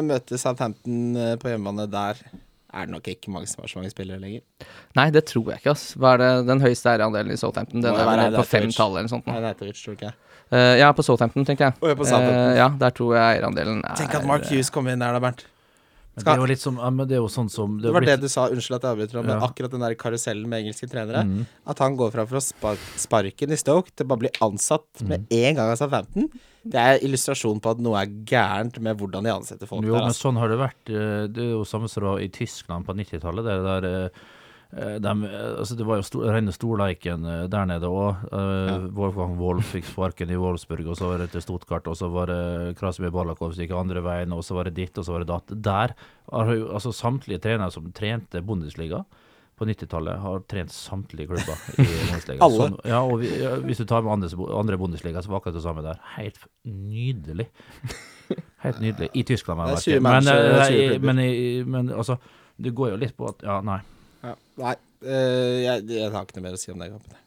A: møter Southampton eh, på hjemmebane. Der er det nok ikke mange som har så mange spillere lenger.
B: Nei, det tror jeg ikke, ass. Hva er det den høyeste eierandelen i Southampton? Den er vel på fem tall eller noe sånt.
A: Nei, det tror du ikke.
B: Uh, ja, på Southampton, tenker jeg.
A: Å, ja, på Southampton.
B: Eh, ja, der tror jeg eierandelen er
A: Tenk at Mark Hughes kom inn der, da, Bernt.
C: Men det er jo litt som ja, men det er jo sånn som
A: Det var det du sa, unnskyld at jeg avbryter, men
C: Ja.
A: akkurat den der karusellen med engelske trenere.
C: Mm.
A: At han går fra for å spark, sparken i Stoke til bare bli ansatt
C: Mm.
A: med en gang av Southampton. Det er illustrasjon på at noe er gærent med hvordan de ansetter folk
C: Jo,
A: der.
C: men
A: Altså.
C: sånn har det vært. eh, Det er jo samme som det var i Tyskland på 90-tallet. Det der eh, dem, eh, altså det var jo sto, rene storleiken eh, der nede òg.
A: Ja.
C: Wolfgang Wolf fikk sparken i Wolfsburg, og så var det til Stuttgart, og så var det Krasimir Balakov som gikk andre veien, og så var det ditt, og så var det datt. Der har altså samtlige trenere som trente Bundesliga på 90-tallet, har trent samtlige klubber i Bundesliga. Sånn, ja, og vi, ja, hvis du tar med andre, andre Bundesliga, så var akkurat det samme der. Helt nydelig. Helt nydelig. I Tyskland,
A: men,
C: jeg
A: 20
C: merker. Men,
A: matcher, 20
C: i-
A: klubber.
C: men, men altså, det går jo litt på at Ja, nei.
A: Ja, nei, eh, jeg, jeg har ikke noe mer å si om den kampen.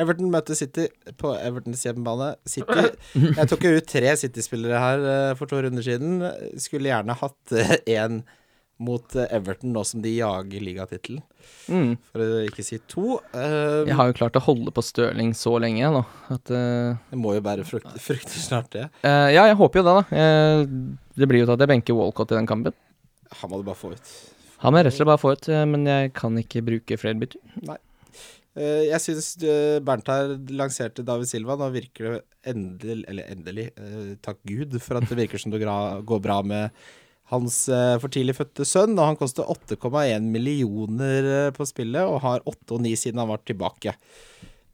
A: Everton møter City på Evertons hjemmebane. City Jeg tok jo ut tre City-spillere her eh, for to runder siden. Skulle gjerne hatt én mot eh, Everton nå som de jager ligatittelen,
B: Mm.
A: for å ikke si to. Eh,
B: Jeg har jo klart å holde på Stirling så lenge nå at uh,
A: Det må jo bære frukt, frukter snart, det.
B: Uh, Ja, jeg håper jo det, da. Uh, det blir jo til at jeg benker Walcott i den kampen.
A: Han må du bare få ut.
B: Han må rett og slett bare få ut, eh, men jeg kan ikke bruke flere bytter.
A: Nei. jeg syns uh, Bernt her lanserte David Silva. Nå virker det endelig Eller endelig, eh, takk Gud for at det virker som det går bra med hans eh, for tidlig fødte sønn. Og han koster 8,1 millioner eh, på spillet, og har 8,9 siden han var tilbake.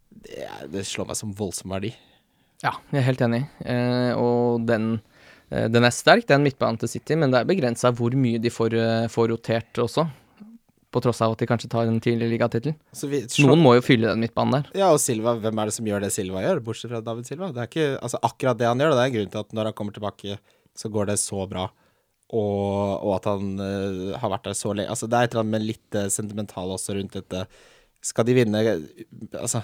A: Det, det slår meg som voldsom verdi.
B: Ja, jeg er helt enig. Eh, og den, eh, den er sterk, det er en midtbane til City, men det er begrensa hvor mye de får, eh, får rotert også. På tross av at de kanskje tar en tidligere ligatittel. Noen må jo fylle den midtbanen der.
A: Ja, og Silva, hvem er det som gjør det Silva gjør, bortsett fra David Silva? Det er ikke altså, akkurat det han gjør, det er grunnen til at når han kommer tilbake, så går det så bra. Og, og at han uh, har vært der så lenge. Altså, det er et eller annet med litt uh, sentimental også rundt dette. Skal de vinne Altså,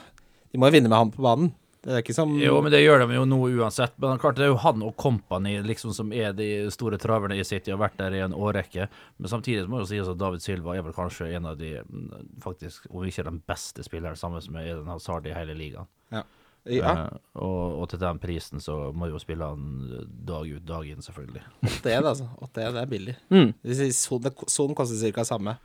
A: de må jo vinne med han på banen. Det er ikke som
C: Jo, men det gjør de jo nå uansett. Men klart det er jo han og company liksom som er de store traverne i City, har vært der i en årrekke. Men samtidig må det jo sies at David Silva er vel kanskje en av de, mm, faktisk, om ikke den beste spilleren, sammen med Eden Hazard i hele ligaen.
A: ja.
C: Eh, og, og til den prisen så må jo spille han dag ut, dag inn, selvfølgelig.
A: 8-1, altså. 8-1, det er billig.
B: Mm.
A: Son, Son koster ca. samme.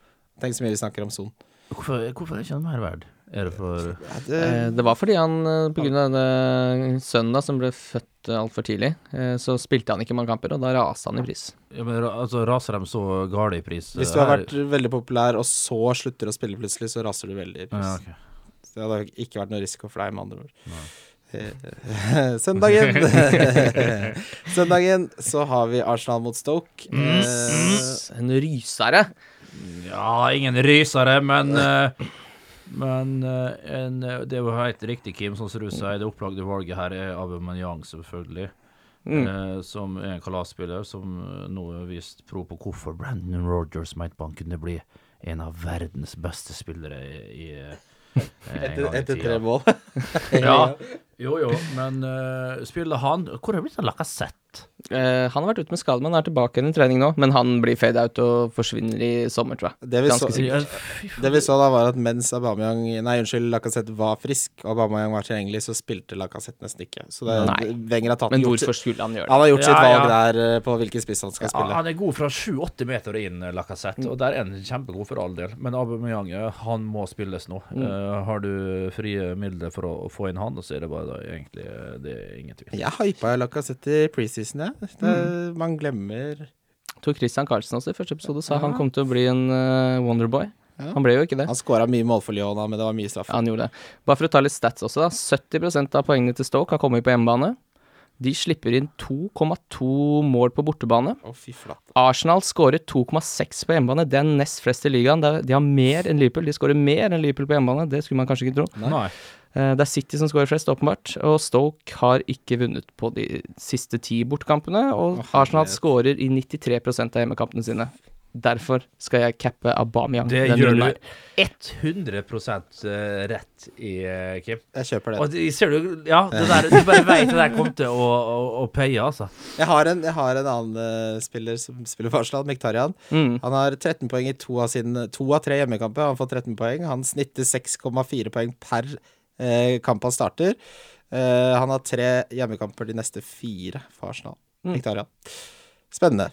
A: Tenk så mye vi snakker om Son.
C: Hvorfor, hvorfor er ikke han mer verd? Er det for
A: Ja, det,
B: Eh, det var fordi han, pga. på grunn av denne sønnen da, som ble født eh, altfor tidlig, eh, så spilte han ikke mange kamper, og da raste han i pris.
C: ja, men, altså, Raser de så gale i pris?
A: hvis du har vært veldig populær, og så slutter å spille plutselig, så raser du veldig i pris.
C: ja, okay.
A: Det hadde ikke vært noe risiko for deg, med andre ord. Nei. Søndagen Søndagen så har vi Arsenal mot Stoke. Eh,
B: En rysere.
C: Ja, ingen rysere, men eh, Men eh, en, eh, det er jo helt riktig, Kim, sånn som du sier. Det opplagte valget her er Aubameyang, selvfølgelig.
B: Mm.
C: Eh, som er en kalasspiller som eh, nå har vist pro på hvorfor Brandon Rogers mente han kunne bli en av verdens beste spillere i, i en
A: etter, etter tre mål.
C: Ja, jo jo, men uh, spiller han Hvor er det blitt av Lacassette?
B: Uh, han har vært ute med skade, men er tilbake igjen i trening nå. Men han blir fade out og forsvinner i sommer, tror jeg.
A: Det vi, så,
B: Ganske sikkert.
A: Det vi så da, var at mens Aubameyang Nei, unnskyld, Lacassette var frisk, og Aubameyang var tilgjengelig, så spilte Lacassette nesten ikke. Så det,
B: Nei.
A: Wenger har tatt
B: Men
A: gjort,
B: hvorfor skulle han gjøre det?
A: Han har gjort sitt
C: Ja,
A: valg
C: ja.
A: der eh, på hvilken spiss han skal
C: Ja,
A: spille.
C: han er god fra 7-8 meter inn, Lacassette, og der er han kjempegod for all del. Men Aubameyang, eh, han må spilles nå. Eh, har du frie midler for å, å få inn han, så er det bare da, egentlig det er ingen tvil.
A: Jeg hypa Lacassette i preseason, jeg. Mm. Man glemmer
B: Tor Christian Carlsen også i første episode sa
A: Ja.
B: han kom til å bli en uh, Wonderboy.
A: Ja.
B: Han ble jo ikke det.
A: Han skåra mye mål for Lyon, men det var mye straff.
B: Ja, han gjorde det. Bare for å ta litt stats også, da. 70% av poengene til Stoke har kommet på hjemmebane. De slipper inn 2,2 mål på bortebane.
A: Å, fy flate.
B: Arsenal skårer 2,6 på hjemmebane. Det er nest flest i ligaen. De har mer enn Liverpool. De skårer mer enn Liverpool på hjemmebane. Det skulle man kanskje ikke tro.
C: Nei.
B: Eh, Det er City som skårer flest, åpenbart. Og Stoke har ikke vunnet på de siste ti bortekampene. Og
A: oh,
B: Arsenal skårer i 93% av hjemmekampene sine. Derfor skal jeg cappe Aubameyang.
C: Det gjør du 100 eh, rett i, eh, Kim.
A: Jeg kjøper det.
C: Og det, ser du, ja, det der, du bare vet det der kommer til å, å, å paye, altså.
A: Jeg har en, jeg har en annen spiller som spiller for Arsenal, Miktarian.
B: Mm.
A: Han har 13 poeng i to av, sine, to av tre hjemmekamper. Han har fått 13 poeng. Han snitter 6,4 poeng per kamp han starter. Eh, han har tre hjemmekamper de neste fire for Arsenal. Victoria. Spennende.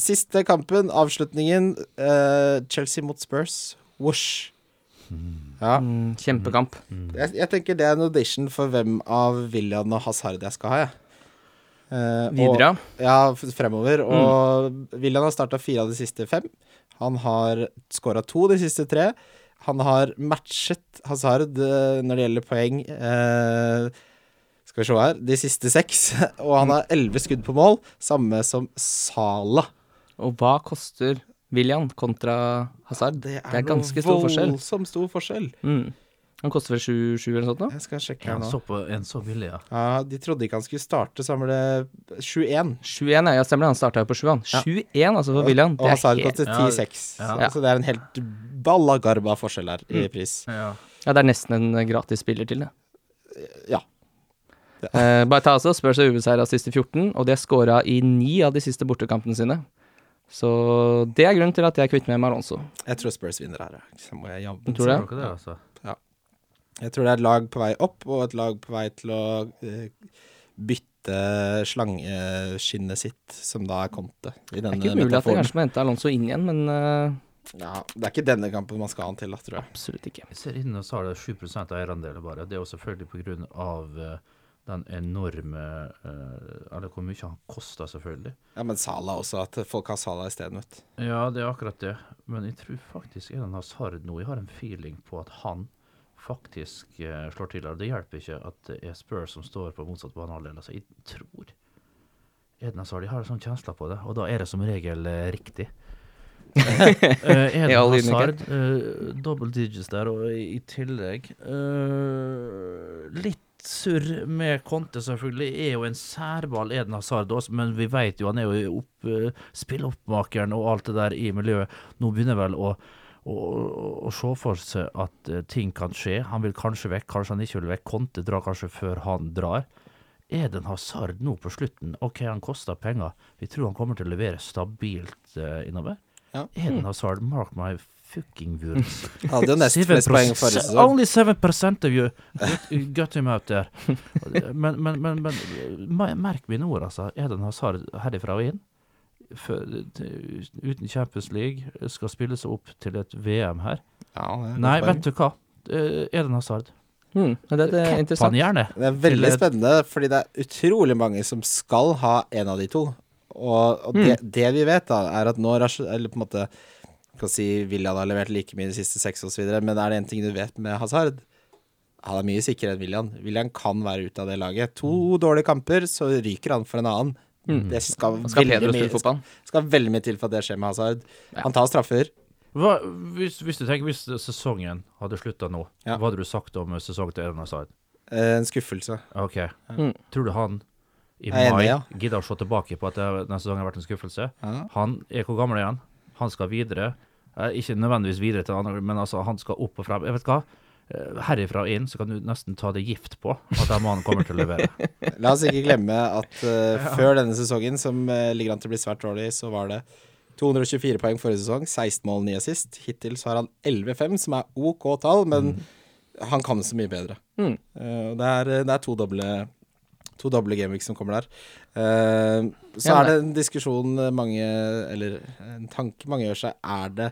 A: Siste kampen, avslutningen. eh, Chelsea mot Spurs. Whoosh. Ja.
B: Mm, kjempekamp.
A: Jeg, jeg tenker det er en audition for hvem av William og Hazard jeg skal ha, jeg. Eh, og-
B: Videre.
A: ja, f- fremover. Og William har starta fire av de siste fem. Han har skåra to de siste tre. Han har matchet Hazard eh, når det gjelder poeng. Eh, skal vi se her De siste seks. Og han har elleve skudd på mål, samme som Sala.
B: Og hva koster William kontra Hazard? Det er, ganske stor forskjell.
A: Voldsomt stor forskjell.
B: Mm. Han koster vel 7-7 eller noe sånt nå?
A: Jeg skal sjekke her
C: En
A: nå.
C: så, på, en så billig, ja.
A: Ja, De trodde ikke han skulle starte, så han ble 21.
B: 21, ja, stemmer det. Han starta jo på 7, han.
A: Ja.
B: 21, altså, for William.
A: Og
B: Det er
A: Hazard
B: helt,
A: kostet
C: Ja,
A: 10-6.
C: ja.
A: Så det er en helt balla garba forskjell her i pris.
C: ja.
B: ja, det er nesten en gratis spiller til, det.
A: Ja.
B: Eh, bare ta altså, Spurs er ubeseira siste 14, og de har scora i ni av de siste bortekampene sine. Så det er grunnen til at jeg kvitter meg med Alonso.
A: Jeg tror Spurs vinner her. ja. Så må jeg jobbe.
B: Tror du det?
C: Dere det, altså?
A: Jeg tror det er et lag på vei opp, og et lag på vei til å uh, bytte slangeskinnet sitt, som da er Conte. I
B: Det er
A: ikke
B: ikke metaforen. at
A: det
B: kanskje må hente Alonso inn igjen, men uh...
A: Ja, det er ikke denne kampen man skal ha han til, da, tror jeg.
B: Absolutt ikke.
C: Jeg ser inne og så har det 7 av eierandeler bare. Det er jo selvfølgelig pga. Uh, den enorme uh, Eller hvor mye han koster, selvfølgelig.
A: Ja, men Sala også, at folk har Sala isteden, vet du.
C: Ja, det er akkurat det. Men jeg tror faktisk Eden Hazard nå Jeg har en feeling på at han faktisk uh, slår til. Det hjelper ikke at det er Spurs som står på motsatt banehalvdel. Altså, jeg tror Eden Hazard de har en sånn kjensle på det, og da er det som regel uh, riktig. uh, Eden Hazard, uh, double digits der, og i, i tillegg uh, Litt surr med Conte, selvfølgelig. Er jo en særball, Eden Hazard også, men vi vet jo han er jo opp, uh, spilleoppmakeren og alt det der i miljøet. Nå begynner vel å å, å se for seg at uh, ting kan skje. Han vil kanskje vekk, kanskje han ikke vil vekk. Conte drar kanskje før han drar. Er det en Hazard nå på slutten, OK, han koster penger. Vi tror han kommer til å levere stabilt uh, innover.
A: Ja.
C: en Hazard, mark my fucking words.
A: Hadde jo nest mest poeng forrige sesong.
C: Only 7% of you got, him out there. Men, men, men, men merk mine ord, altså. Er det en Hazard herifra og inn. Uten Champions League. Skal spille seg opp til et VM her.
A: Ja, det er
C: Nei, vet du hva? Eh, Eden Hazard.
B: Hmm, det, det er interessant.
C: gjerne.
A: Det er veldig spennende, fordi det er utrolig mange som skal ha en av de to. Og, og det, det vi vet, da, er at nå Eller på en måte kan si William har levert like mye de siste seks osv., men er det en ting du vet med Hazard? Han er mye sikrere enn William. William kan være ute av det laget. To dårlige kamper, så ryker han for en annen. Det skal,
B: skal
A: veldig mye, skal veldig mye til for at det skjer med Hazard.
B: Ja.
A: Han tar straffer.
C: Hva, hvis, hvis du tenker hvis sesongen hadde slutta nå,
A: Ja.
C: hva hadde du sagt om sesongen til Eden Hazard?
A: Eh, En skuffelse.
C: OK.
B: Mm.
C: Tror du han i
A: er enig,
C: mai
A: ja.
C: gidder å se tilbake på at denne sesongen har vært en skuffelse?
A: Ja.
C: Han er hvor gammel er han? Han skal videre. Eh, ikke nødvendigvis videre til andre, men altså, han skal opp og frem. Jeg vet hva? Eh, Herifra og inn så kan du nesten ta det gift på at den mannen kommer til å levere.
A: La oss ikke glemme at uh, før denne sesongen, som uh, ligger an til å bli svært dårlig, så var det 224 poeng forrige sesong, 16 mål, 9 assist. Hittil så har han 11-5, som er OK tall, men han kan så mye bedre.
B: Mm.
A: Uh, det, er, det er to doble To doble gameweeks som kommer der. Eh, så
B: Ja,
A: er det en diskusjon mange Eller en tanke mange gjør seg. Er det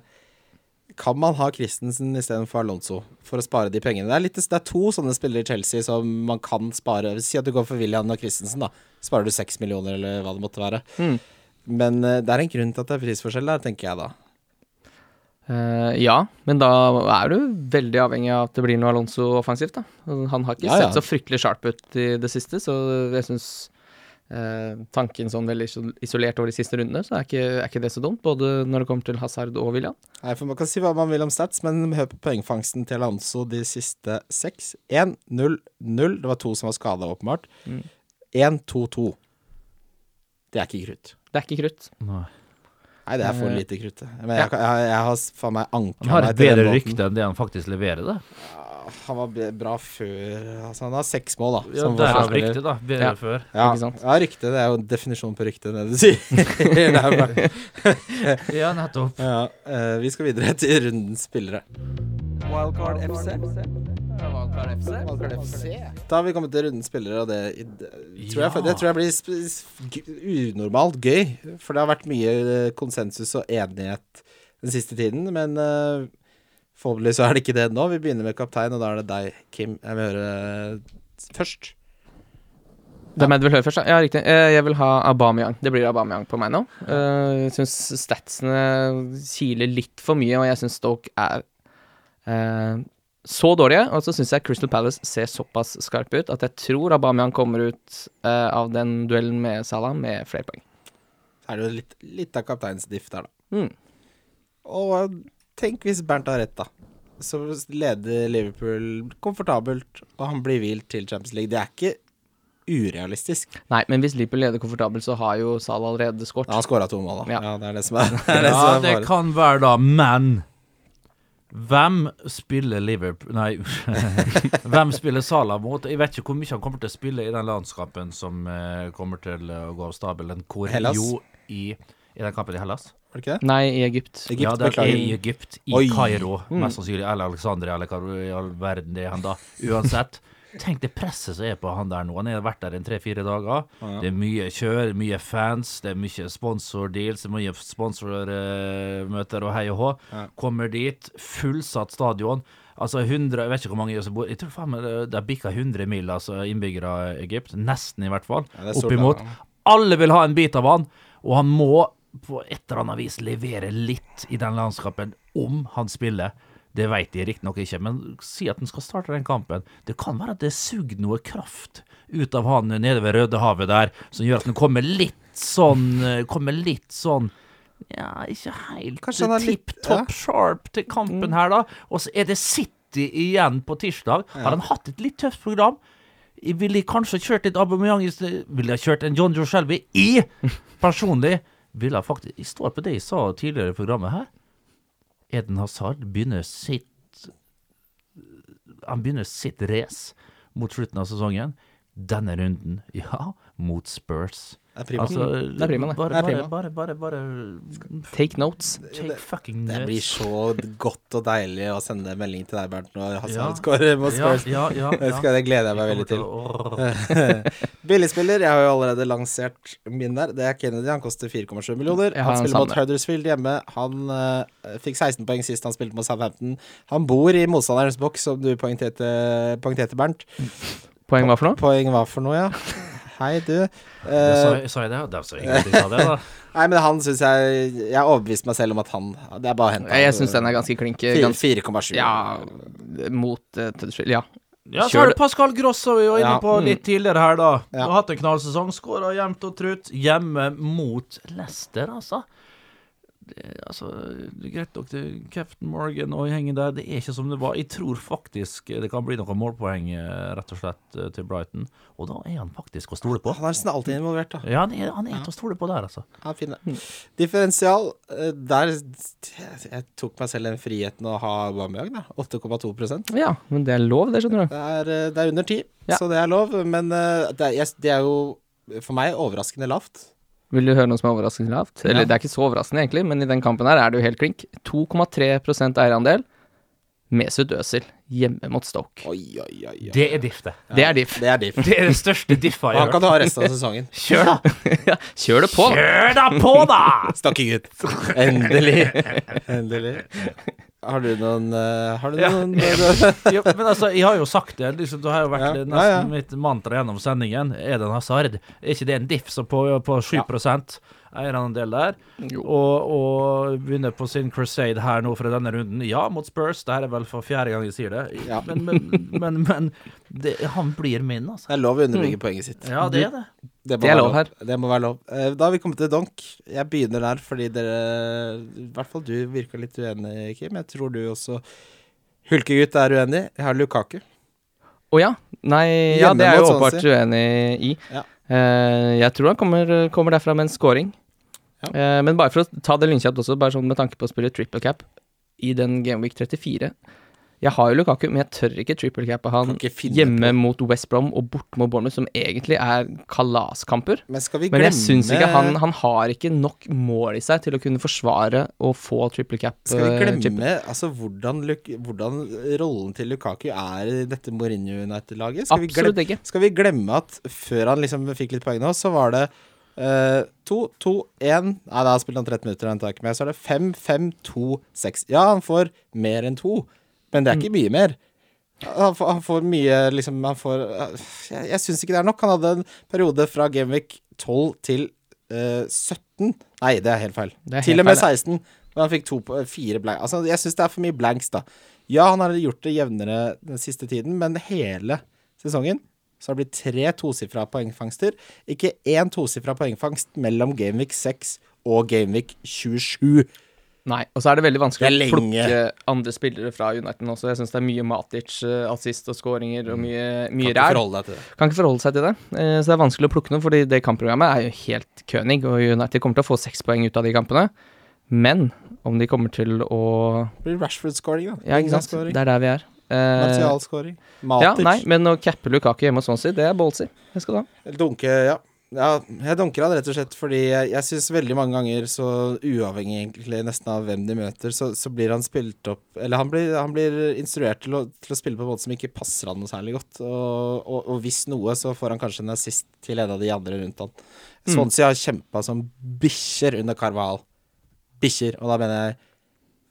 A: Kan man ha Christensen istedenfor Alonso for å spare de pengene? Det er, litt, det er to sånne spillere i Chelsea som man kan spare. Si at du går for William og Christensen, da. Sparer du seks millioner, eller hva det måtte være.
B: Mm.
A: Men eh, det er en grunn til at det er prisforskjell der, tenker jeg da.
B: Uh, ja, men da er du veldig avhengig av at det blir noe Alonso offensivt, da. Han har ikke
A: Ja, ja.
B: sett så fryktelig sharp ut i det siste, så jeg syns tanken sånn veldig isolert over de siste rundene, så er ikke, er ikke det så dumt. Både når det kommer til Hazard og William.
A: Nei, for Man kan si hva man vil om stats, men hør på poengfangsten til Alonso de siste seks. 1, 0, 0. Det var to som var skada, åpenbart.
B: Mm.
A: 1, 2, 2. Det er ikke krutt.
B: Det er ikke krutt.
C: Nei.
A: Nei, det er for
B: Eh,
A: lite krutt. Men jeg, jeg, jeg har faen meg ankra
C: Han har et bedre rykte enn det han faktisk leverer, da.
A: Han var bra før altså, Han har seks mål, da.
C: Ja,
A: som
C: der har rykte, da. Bedre
B: Ja.
C: før.
A: Ja,
B: Ikke sant?
A: ja, rykte. Det er jo en definisjon på rykte, det du sier. er
C: Ja, nettopp.
A: ja, uh, vi skal videre til rundens spillere. Wildcard FC. Wildcard FC. Da har vi kommet til rundens spillere, og det, det, tror, jeg, det tror jeg blir sp sp g- unormalt gøy. For det har vært mye konsensus og enighet den siste tiden, men eh, forhåpentlig så er det ikke det nå. Vi begynner med kaptein, og da er det deg, Kim. Jeg vil høre eh, først.
B: Hvem er det du vil høre først? da? Ja, riktig. Eh, Jeg vil ha Aubameyang. Det blir Aubameyang på meg nå. Eh, Jeg syns statsene kiler litt for mye, og jeg syns Stoke er så dårlige. Og så syns jeg Crystal Palace ser såpass skarp ut at jeg tror Aubameyang kommer ut av den duellen med Salah med flere poeng.
A: Så er det jo litt, litt av kapteinsdiff der, da.
B: Mm.
A: Og tenk hvis Bernt har rett, da. Så leder Liverpool komfortabelt, og han blir hvilt til Champions League. Det er ikke urealistisk.
B: Nei, men hvis Liverpool leder komfortabelt, så har jo Salah allerede skåret.
A: Ja, han skåra to mål, da. Ja.
B: Ja.
A: det er det som er, det er,
C: Ja,
A: som
C: det kan være da, men hvem spiller Liverpool Nei, hvem spiller Salah mot? Jeg vet ikke hvor mye han kommer til å spille i den landskampen som eh, kommer til å gå av stabelen. Hvor
A: Hellas?
C: jo i, i den kampen i Hellas?
A: Var det ikke det?
B: Nei, i Egypt.
A: Egypt,
C: ja, det er
A: beklager.
C: i Egypt, i
A: Oi.
C: Kairo,
B: Mm.
C: mest sannsynlig, eller Alexandria, eller hva i all verden det er han da. Uansett. Tenk det presset som er på han der nå. Han har vært der en tre-fire dager.
A: Ja.
C: Det er mye kjør, mye fans, det er mye sponsordeals, mye sponsormøter og hei og hå.
A: Ja.
C: Kommer dit, fullsatt stadion. Altså 100, Jeg vet ikke hvor mange som bor Jeg tror faen meg det- har bikka 100 mil, altså innbyggere i Egypt. Nesten, i hvert fall.
A: Ja,
C: Oppimot. Alle vil ha en bit av han, og han må på et eller annet vis levere litt i den landskapen om han spiller. Det vet de riktignok ikke, men si at han skal starte den kampen. Det kan være at det sugd noe kraft ut av han nede ved Rødehavet der, som gjør at han kommer litt sånn eh, Kommer litt sånn Ja, ikke helt tipp topp sharp til kampen her, da. Og så er det City igjen på tirsdag. Har han hatt et litt tøft program? Ville kanskje kjørt litt Aubameyang Ville jeg kjørt en John Joe Shelby i? Personlig ville faktisk Jeg står på det jeg sa tidligere i programmet her. Eden Hazard begynner sitt Han begynner sitt race mot slutten av sesongen. Denne runden, ja, mot Spurs.
A: Det er prima.
C: Altså,
B: det er prima, det.
C: Bare,
A: Det
C: bare, bare, bare, bare
B: Take notes.
C: Take fucking
A: Det blir så godt og deilig å sende melding til deg, Bernt, når
C: Ja.
A: skårer mot Spurs.
C: ja, ja,
A: Det,
C: ja.
A: det gleder jeg meg veldig til. Billigspiller, jeg har jo allerede lansert min der. Det er Kennedy. Han koster 4,7 millioner. Han spiller mot. Huddersfield hjemme. Han uh, fikk 16 poeng sist han spilte mot Southampton. Han bor i motstanderens boks, som du poengterte, poengterte Bernt.
B: Poeng hva for noe?
A: Poeng hva for noe, ja? Hei, du.
C: Det sa, sa jeg det? Det sa ingenting av det, da.
A: nei, men han syns jeg Jeg overbeviste meg selv om at han Det er bare å hente han.
B: Jeg syns den er ganske klink.
A: 4,7.
B: ja, mot uh, Ja.
C: Ja, så er
B: det.
C: Pascal Gross, som vi var inne
A: Ja.
C: på litt tidligere her, da.
A: Ja.
C: Du har hatt en knallsesong. Skåra jevnt og trutt. Hjemme mot Leicester, altså. Det, altså, er greit nok, det Captain Morgan og gjengen der. Det er ikke som det var. Jeg tror faktisk det kan bli noen målpoeng, eh, rett og slett, eh, til Brighton. Og da er han faktisk å stole på.
A: Han er nesten alltid involvert, da.
C: Ja, han er, han er til å stole på der, altså.
A: Ja, fin det. Differensial, eh, der Jeg tok meg selv den friheten å ha Aubameyang, da. 8,2%
B: ja, men det er lov, det, skjønner du.
A: Det er, eh, det er under 10,
B: Ja.
A: så det er lov. Men eh, det er, det er jo for meg overraskende lavt.
B: Vil du høre noe som er overraskende lavt? Eller
A: Ja.
B: det er ikke så overraskende, egentlig, men i den kampen her er det jo helt klink. 2,3 eierandel. Mesut Özil hjemme mot Stoke.
A: Oi, oi, oi. oi.
C: Det er diff, det.
A: Ja,
B: det er diff.
A: Det er diff.
C: Det er det største diffa jeg har
A: kan
C: Han
A: du ha resten av sesongen.
C: Kjør, da!
B: ja, kjør det på!
C: Kjør da på, da!
A: Stakkegutt. Endelig. Endelig. Har du noen uh, Har du
C: Ja.
A: noen
C: ja, men altså, jeg har jo sagt det. Liksom, det har jo vært
A: Ja,
C: nesten
A: ja, ja.
C: mitt mantra gjennom sendingen. Er det en hasard? Er ikke det en diff som på, på 7% eierandel der? Og, og begynner på sin crusade her nå fra denne runden. Ja, mot Spurs. Det her er vel for fjerde gang jeg sier det.
A: Ja.
C: Men, men, men, men det, han blir min, altså.
A: Det er lov å underbygge poenget sitt.
C: Ja, det er det.
A: Det,
B: Det er lov her.
A: Det må være lov. Eh, Da har vi kommet til donk. Jeg begynner der fordi dere I hvert fall du virka litt uenig, Kim. Jeg tror du også Hulkegutt er uenig. Jeg har Lukaku.
B: Å ja. Nei, ja, det er jeg åpenbart
A: Swansea.
B: uenig i.
A: Ja.
B: Eh, jeg tror han kommer, kommer derfra med en scoring.
A: Ja.
B: Eh, men bare for å ta det lynkjapt også, bare sånn med tanke på å spille triple cap i den Gameweek 34 Jeg har jo Lukaku, men jeg tør ikke triple cappe han hjemme mot West Brom og bort mot Bournemouth, som egentlig er kalaskamper.
A: Men skal vi
B: Men jeg syns ikke han, han har ikke nok mål i seg til å kunne forsvare å få triple cap.
A: Skal vi
B: eh,
A: glemme altså, hvordan, hvordan rollen til Lukaku er i dette Mourinho United-laget? Skal, vi
B: Absolutt ikke.
A: skal vi glemme at før han liksom fikk litt poeng nå, så var det Uh, 2, 2, 1 Nei, da har han 13 minutter, han tar ikke med. Så er det 5, 5, 2, 6. Ja, han får mer enn to, men det er ikke mye mer. Han får, han får mye liksom Han får Jeg, jeg syns ikke det er nok. Han hadde en periode fra Gameweek 12 til uh, 17 Nei, det er helt feil.
B: Er
A: til
B: helt
A: og med
B: feil,
A: 16, hvor han fikk to på, fire blanks. Altså, jeg syns det er for mye blanks, da. Ja, han har gjort det jevnere den siste tiden, men hele sesongen så har det blitt tre tosifra poengfangster. Ikke én tosifra poengfangst mellom Gameweek 6 og Gameweek 27.
B: Nei, og så er det veldig vanskelig
A: Det
B: å plukke andre spillere fra United også. Jeg syns det er mye Matic, eh, assist og scoringer og mye,
A: Kan
B: mye
A: ikke
B: ræl.
A: forholde deg til det.
B: Kan ikke forholde seg til det. Eh, Så det er vanskelig å plukke noe, fordi det kampprogrammet er jo helt kønig, og United kommer til å få seks poeng ut av de kampene. Men om de kommer til å
A: Det blir Rashford-scoring, da.
B: Ja, ikke sant. Det er der vi er. Eh,
A: Martial-scoring.
B: ja, nei, men å cappe Lukaku hjemme hos Swansea, det er ballsy. Det skal du ha.
A: Dunke, ja. Ja, jeg dunker han rett og slett fordi jeg, jeg syns veldig mange ganger, så uavhengig egentlig nesten av hvem de møter, så, så blir han spilt opp Eller han blir, han blir instruert til å, til å spille på en måte som ikke passer han noe særlig godt. Og, og, og hvis noe, så får han kanskje en assist til en av de andre rundt han. Swansea har kjempa som bikkjer under Carval. Bikkjer, og da mener jeg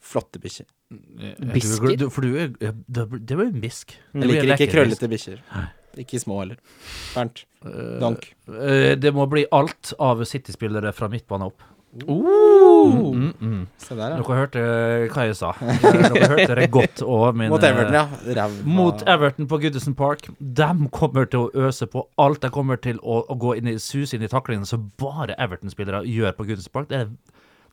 A: flotte bikkjer.
B: Bisker?
C: Du, for du er Det det var jo en bisk.
A: Jeg liker ikke krøllete bikkjer. Ikke små heller. Bernt. Dank.
C: Uh, Det må bli alt av City-spillere fra midtbane opp.
B: Uh.
C: Mm, mm.
A: Se der,
C: Dere
A: ja.
C: hørte hva jeg sa. Dere hørte det godt òg, min
A: Mot Everton,
C: eh,
A: ja. Ræva.
C: Mot Everton på Goodison Park. De kommer til å øse på alt. De kommer til å, å gå inn i suse inn i taklingene som bare Everton-spillere gjør på Goodison Park. Det er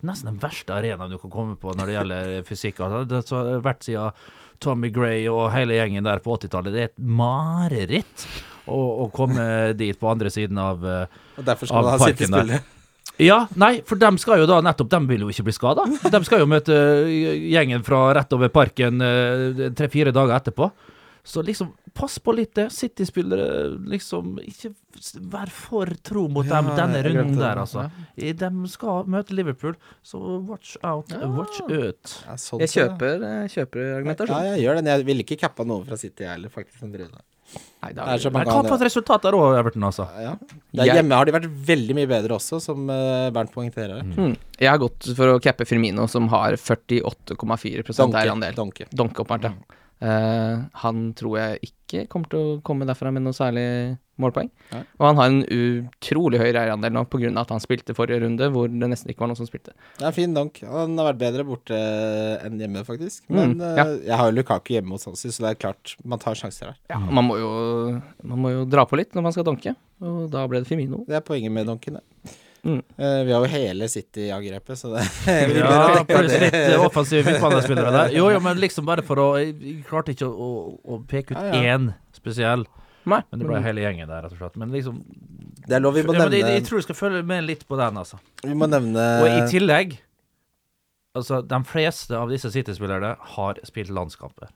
C: nesten den verste arenaen du kan komme på når det gjelder fysikk. Altså, det har vært siden Tommy Gray og hele gjengen der på 80-tallet. Det er et mareritt å, å komme dit på andre siden av eh,
A: Og derfor skal man ha
C: der. Ja, nei, for dem skal jo da nettopp De vil jo ikke bli skada. De skal jo møte gjengen fra rett over parken eh, tre-fire dager etterpå. Så liksom, pass på litt det. City-spillere, liksom Ikke vær for tro mot
A: Ja,
C: dem denne runden der, altså. Ja. De skal møte Liverpool, så watch out,
B: Ja.
C: watch out.
A: Sånn
B: Jeg kjøper, kjøper,
A: argumentasjon.
B: Ja,
A: jeg gjør den. Jeg ville ikke cappa noen fra City, jeg heller, faktisk.
B: Nei,
A: Det er mange
C: hva et resultat der òg, Everton, altså.
A: Ja. Der
B: Jeg-
A: hjemme har de vært veldig mye bedre også, som eh, Bernt poengterer.
B: Mm. Jeg har gått for å cappe Firmino, som har 48,4
A: Donke.
B: eierandel.
A: Donke.
B: Donke oppmart, ja. Eh, han tror jeg ikke kommer til å komme derfra med noe særlig målpoeng.
A: Nei.
B: Og han har en utrolig høy eierandel nå pga. at han spilte forrige runde, hvor det nesten ikke var noen som spilte.
A: Det er fin donk. Han har vært bedre borte enn hjemme, faktisk. Men
B: Mm,
A: eh,
B: ja.
A: jeg har jo Lukaku hjemme hos Hansi, så det er klart man tar sjanser her.
B: Man, må jo, man må jo dra på litt når man skal donke, og da ble det Firmino.
A: Det er poenget med donken. det.
B: Mm.
A: Eh, vi har jo hele City-angrepet, så det
C: Ja,
A: plutselig
C: pluss litt eh, offensive midtbanespillere der. Jo, jo, men liksom bare for å Jeg klarte ikke å, å, å peke ut
A: Ja, ja.
C: én spesiell,
B: Nei,
C: men det ble hele gjengen der, rett og slett. Men liksom
A: Det er lov vi må
C: ja, jeg, jeg tror vi skal følge med litt på den, altså.
A: Vi må nevne
C: Og i tillegg Altså, de fleste av disse City-spillerne har spilt landskamper.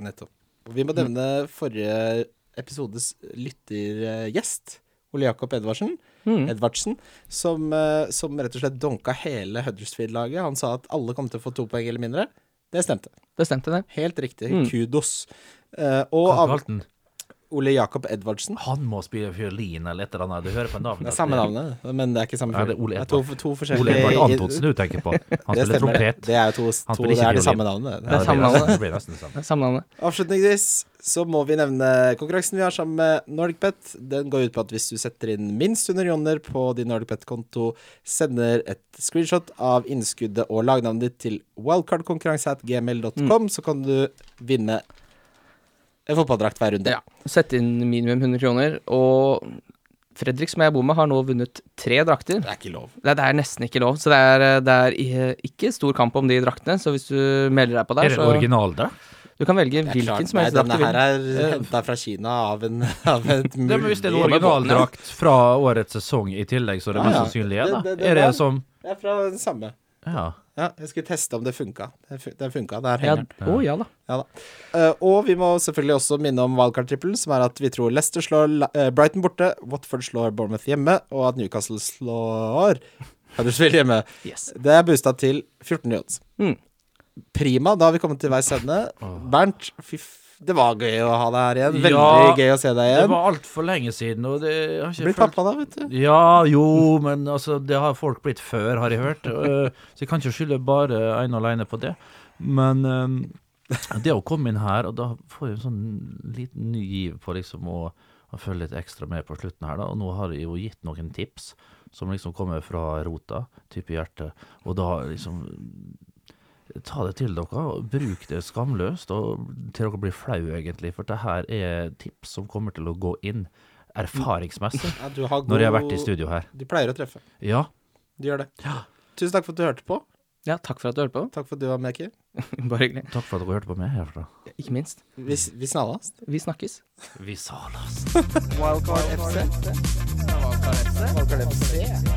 A: Nettopp. Vi må nevne forrige episodes lyttergjest, Ole Jakob Edvardsen,
B: Mm.
A: Edvardsen som, eh, som rett og slett donka hele Huddersfield-laget. Han sa at alle kom til å få to poeng eller mindre. Det stemte.
B: Det stemte, det.
A: Helt riktig.
B: Mm.
A: Kudos. Uh, og
C: Carl han?
A: Ole Jakob Edvardsen.
C: Han må spille fiolin eller et eller annet. Du hører på navnet.
A: Det er samme navnet, men det er ikke samme
C: Ja, det er
A: Det er to, to forskjellige
C: Ole Edvard Antonsen du tenker på. Han
A: Det
C: spiller trompet.
A: Det er jo to, to det er det samme navnet.
B: Det er samme navnet.
C: det nesten det samme.
B: Navnet.
A: Avslutningsvis så må vi nevne konkurransen vi har sammen med NordicBet. Den går ut på at hvis du setter inn minst 100 joner på din NordicBet-konto, sender et screenshot av innskuddet og lagnavnet ditt til wildcardkonkurranse.gmail.com, så kan du vinne en fotballdrakt hver runde.
B: Ja. Sett inn minimum 100 kroner, og Fredrik, som jeg bor med, har nå vunnet tre drakter.
A: Det er ikke lov.
B: Det, det er nesten ikke lov, så det er, det er ikke stor kamp om de draktene. Så hvis du melder deg på der.
C: Er det
B: så
C: originaldrakt?
B: du kan velge hvilken
A: klart,
B: som helst drakt
A: denne
B: du
A: her
B: vil.
A: er henta fra Kina av en av et
C: Det men Hvis det er originaldrakt fra årets sesong i tillegg, så er det mest
A: ja.
C: sannsynlig er
A: Det-
C: da.
A: det- det
C: Er det som
A: Det er fra den samme.
C: Ja.
A: Ja, jeg skulle teste om det funka. Den funka. Der henger den.
B: å, ja da.
A: Ja da. Uh, og vi må selvfølgelig også minne om wildcard-trippelen, som er at vi tror Leicester slår eh, Brighton borte, Watford slår Bournemouth hjemme, og at Newcastle slår Huddersfield hjemme.
B: Yes.
A: Det er boosta til 14 odds.
B: Mm.
A: Prima, da har vi kommet til veis ende. Bernt, fy f... Det var gøy å ha deg her igjen. Veldig
C: Ja,
A: gøy å se deg igjen.
C: Det var altfor lenge siden, og det har ikke
A: Blitt pappa da, vet du.
C: Ja, jo, men altså, det har folk blitt før, har jeg hørt. Øh, så jeg kan ikke skylde bare ene og alene på det. Men um, det å komme inn her, og da får jeg en sånn liten ny giv på liksom å, å følge litt ekstra med på slutten her, da. Og nå har jeg jo gitt noen tips som liksom kommer fra rota, type hjerte, og da liksom Ta det til dere, og bruk det skamløst, og til dere blir flau, egentlig. For det her er tips som kommer til å gå inn erfaringsmessig
A: Ja, du har god
C: når jeg har vært i studio her.
A: De pleier å treffe.
C: Ja.
A: De gjør det. Tusen takk for at du hørte på.
B: Ja, takk for at du hørte på.
A: Takk for at du var med, Kim.
B: Bare hyggelig.
C: Takk for at dere hørte på meg herfra.
B: Ikke minst.
A: Vi, vi snallas.
B: Vi snakkes.
C: Vi salas.
A: Wildcard FC. Wildcard FC.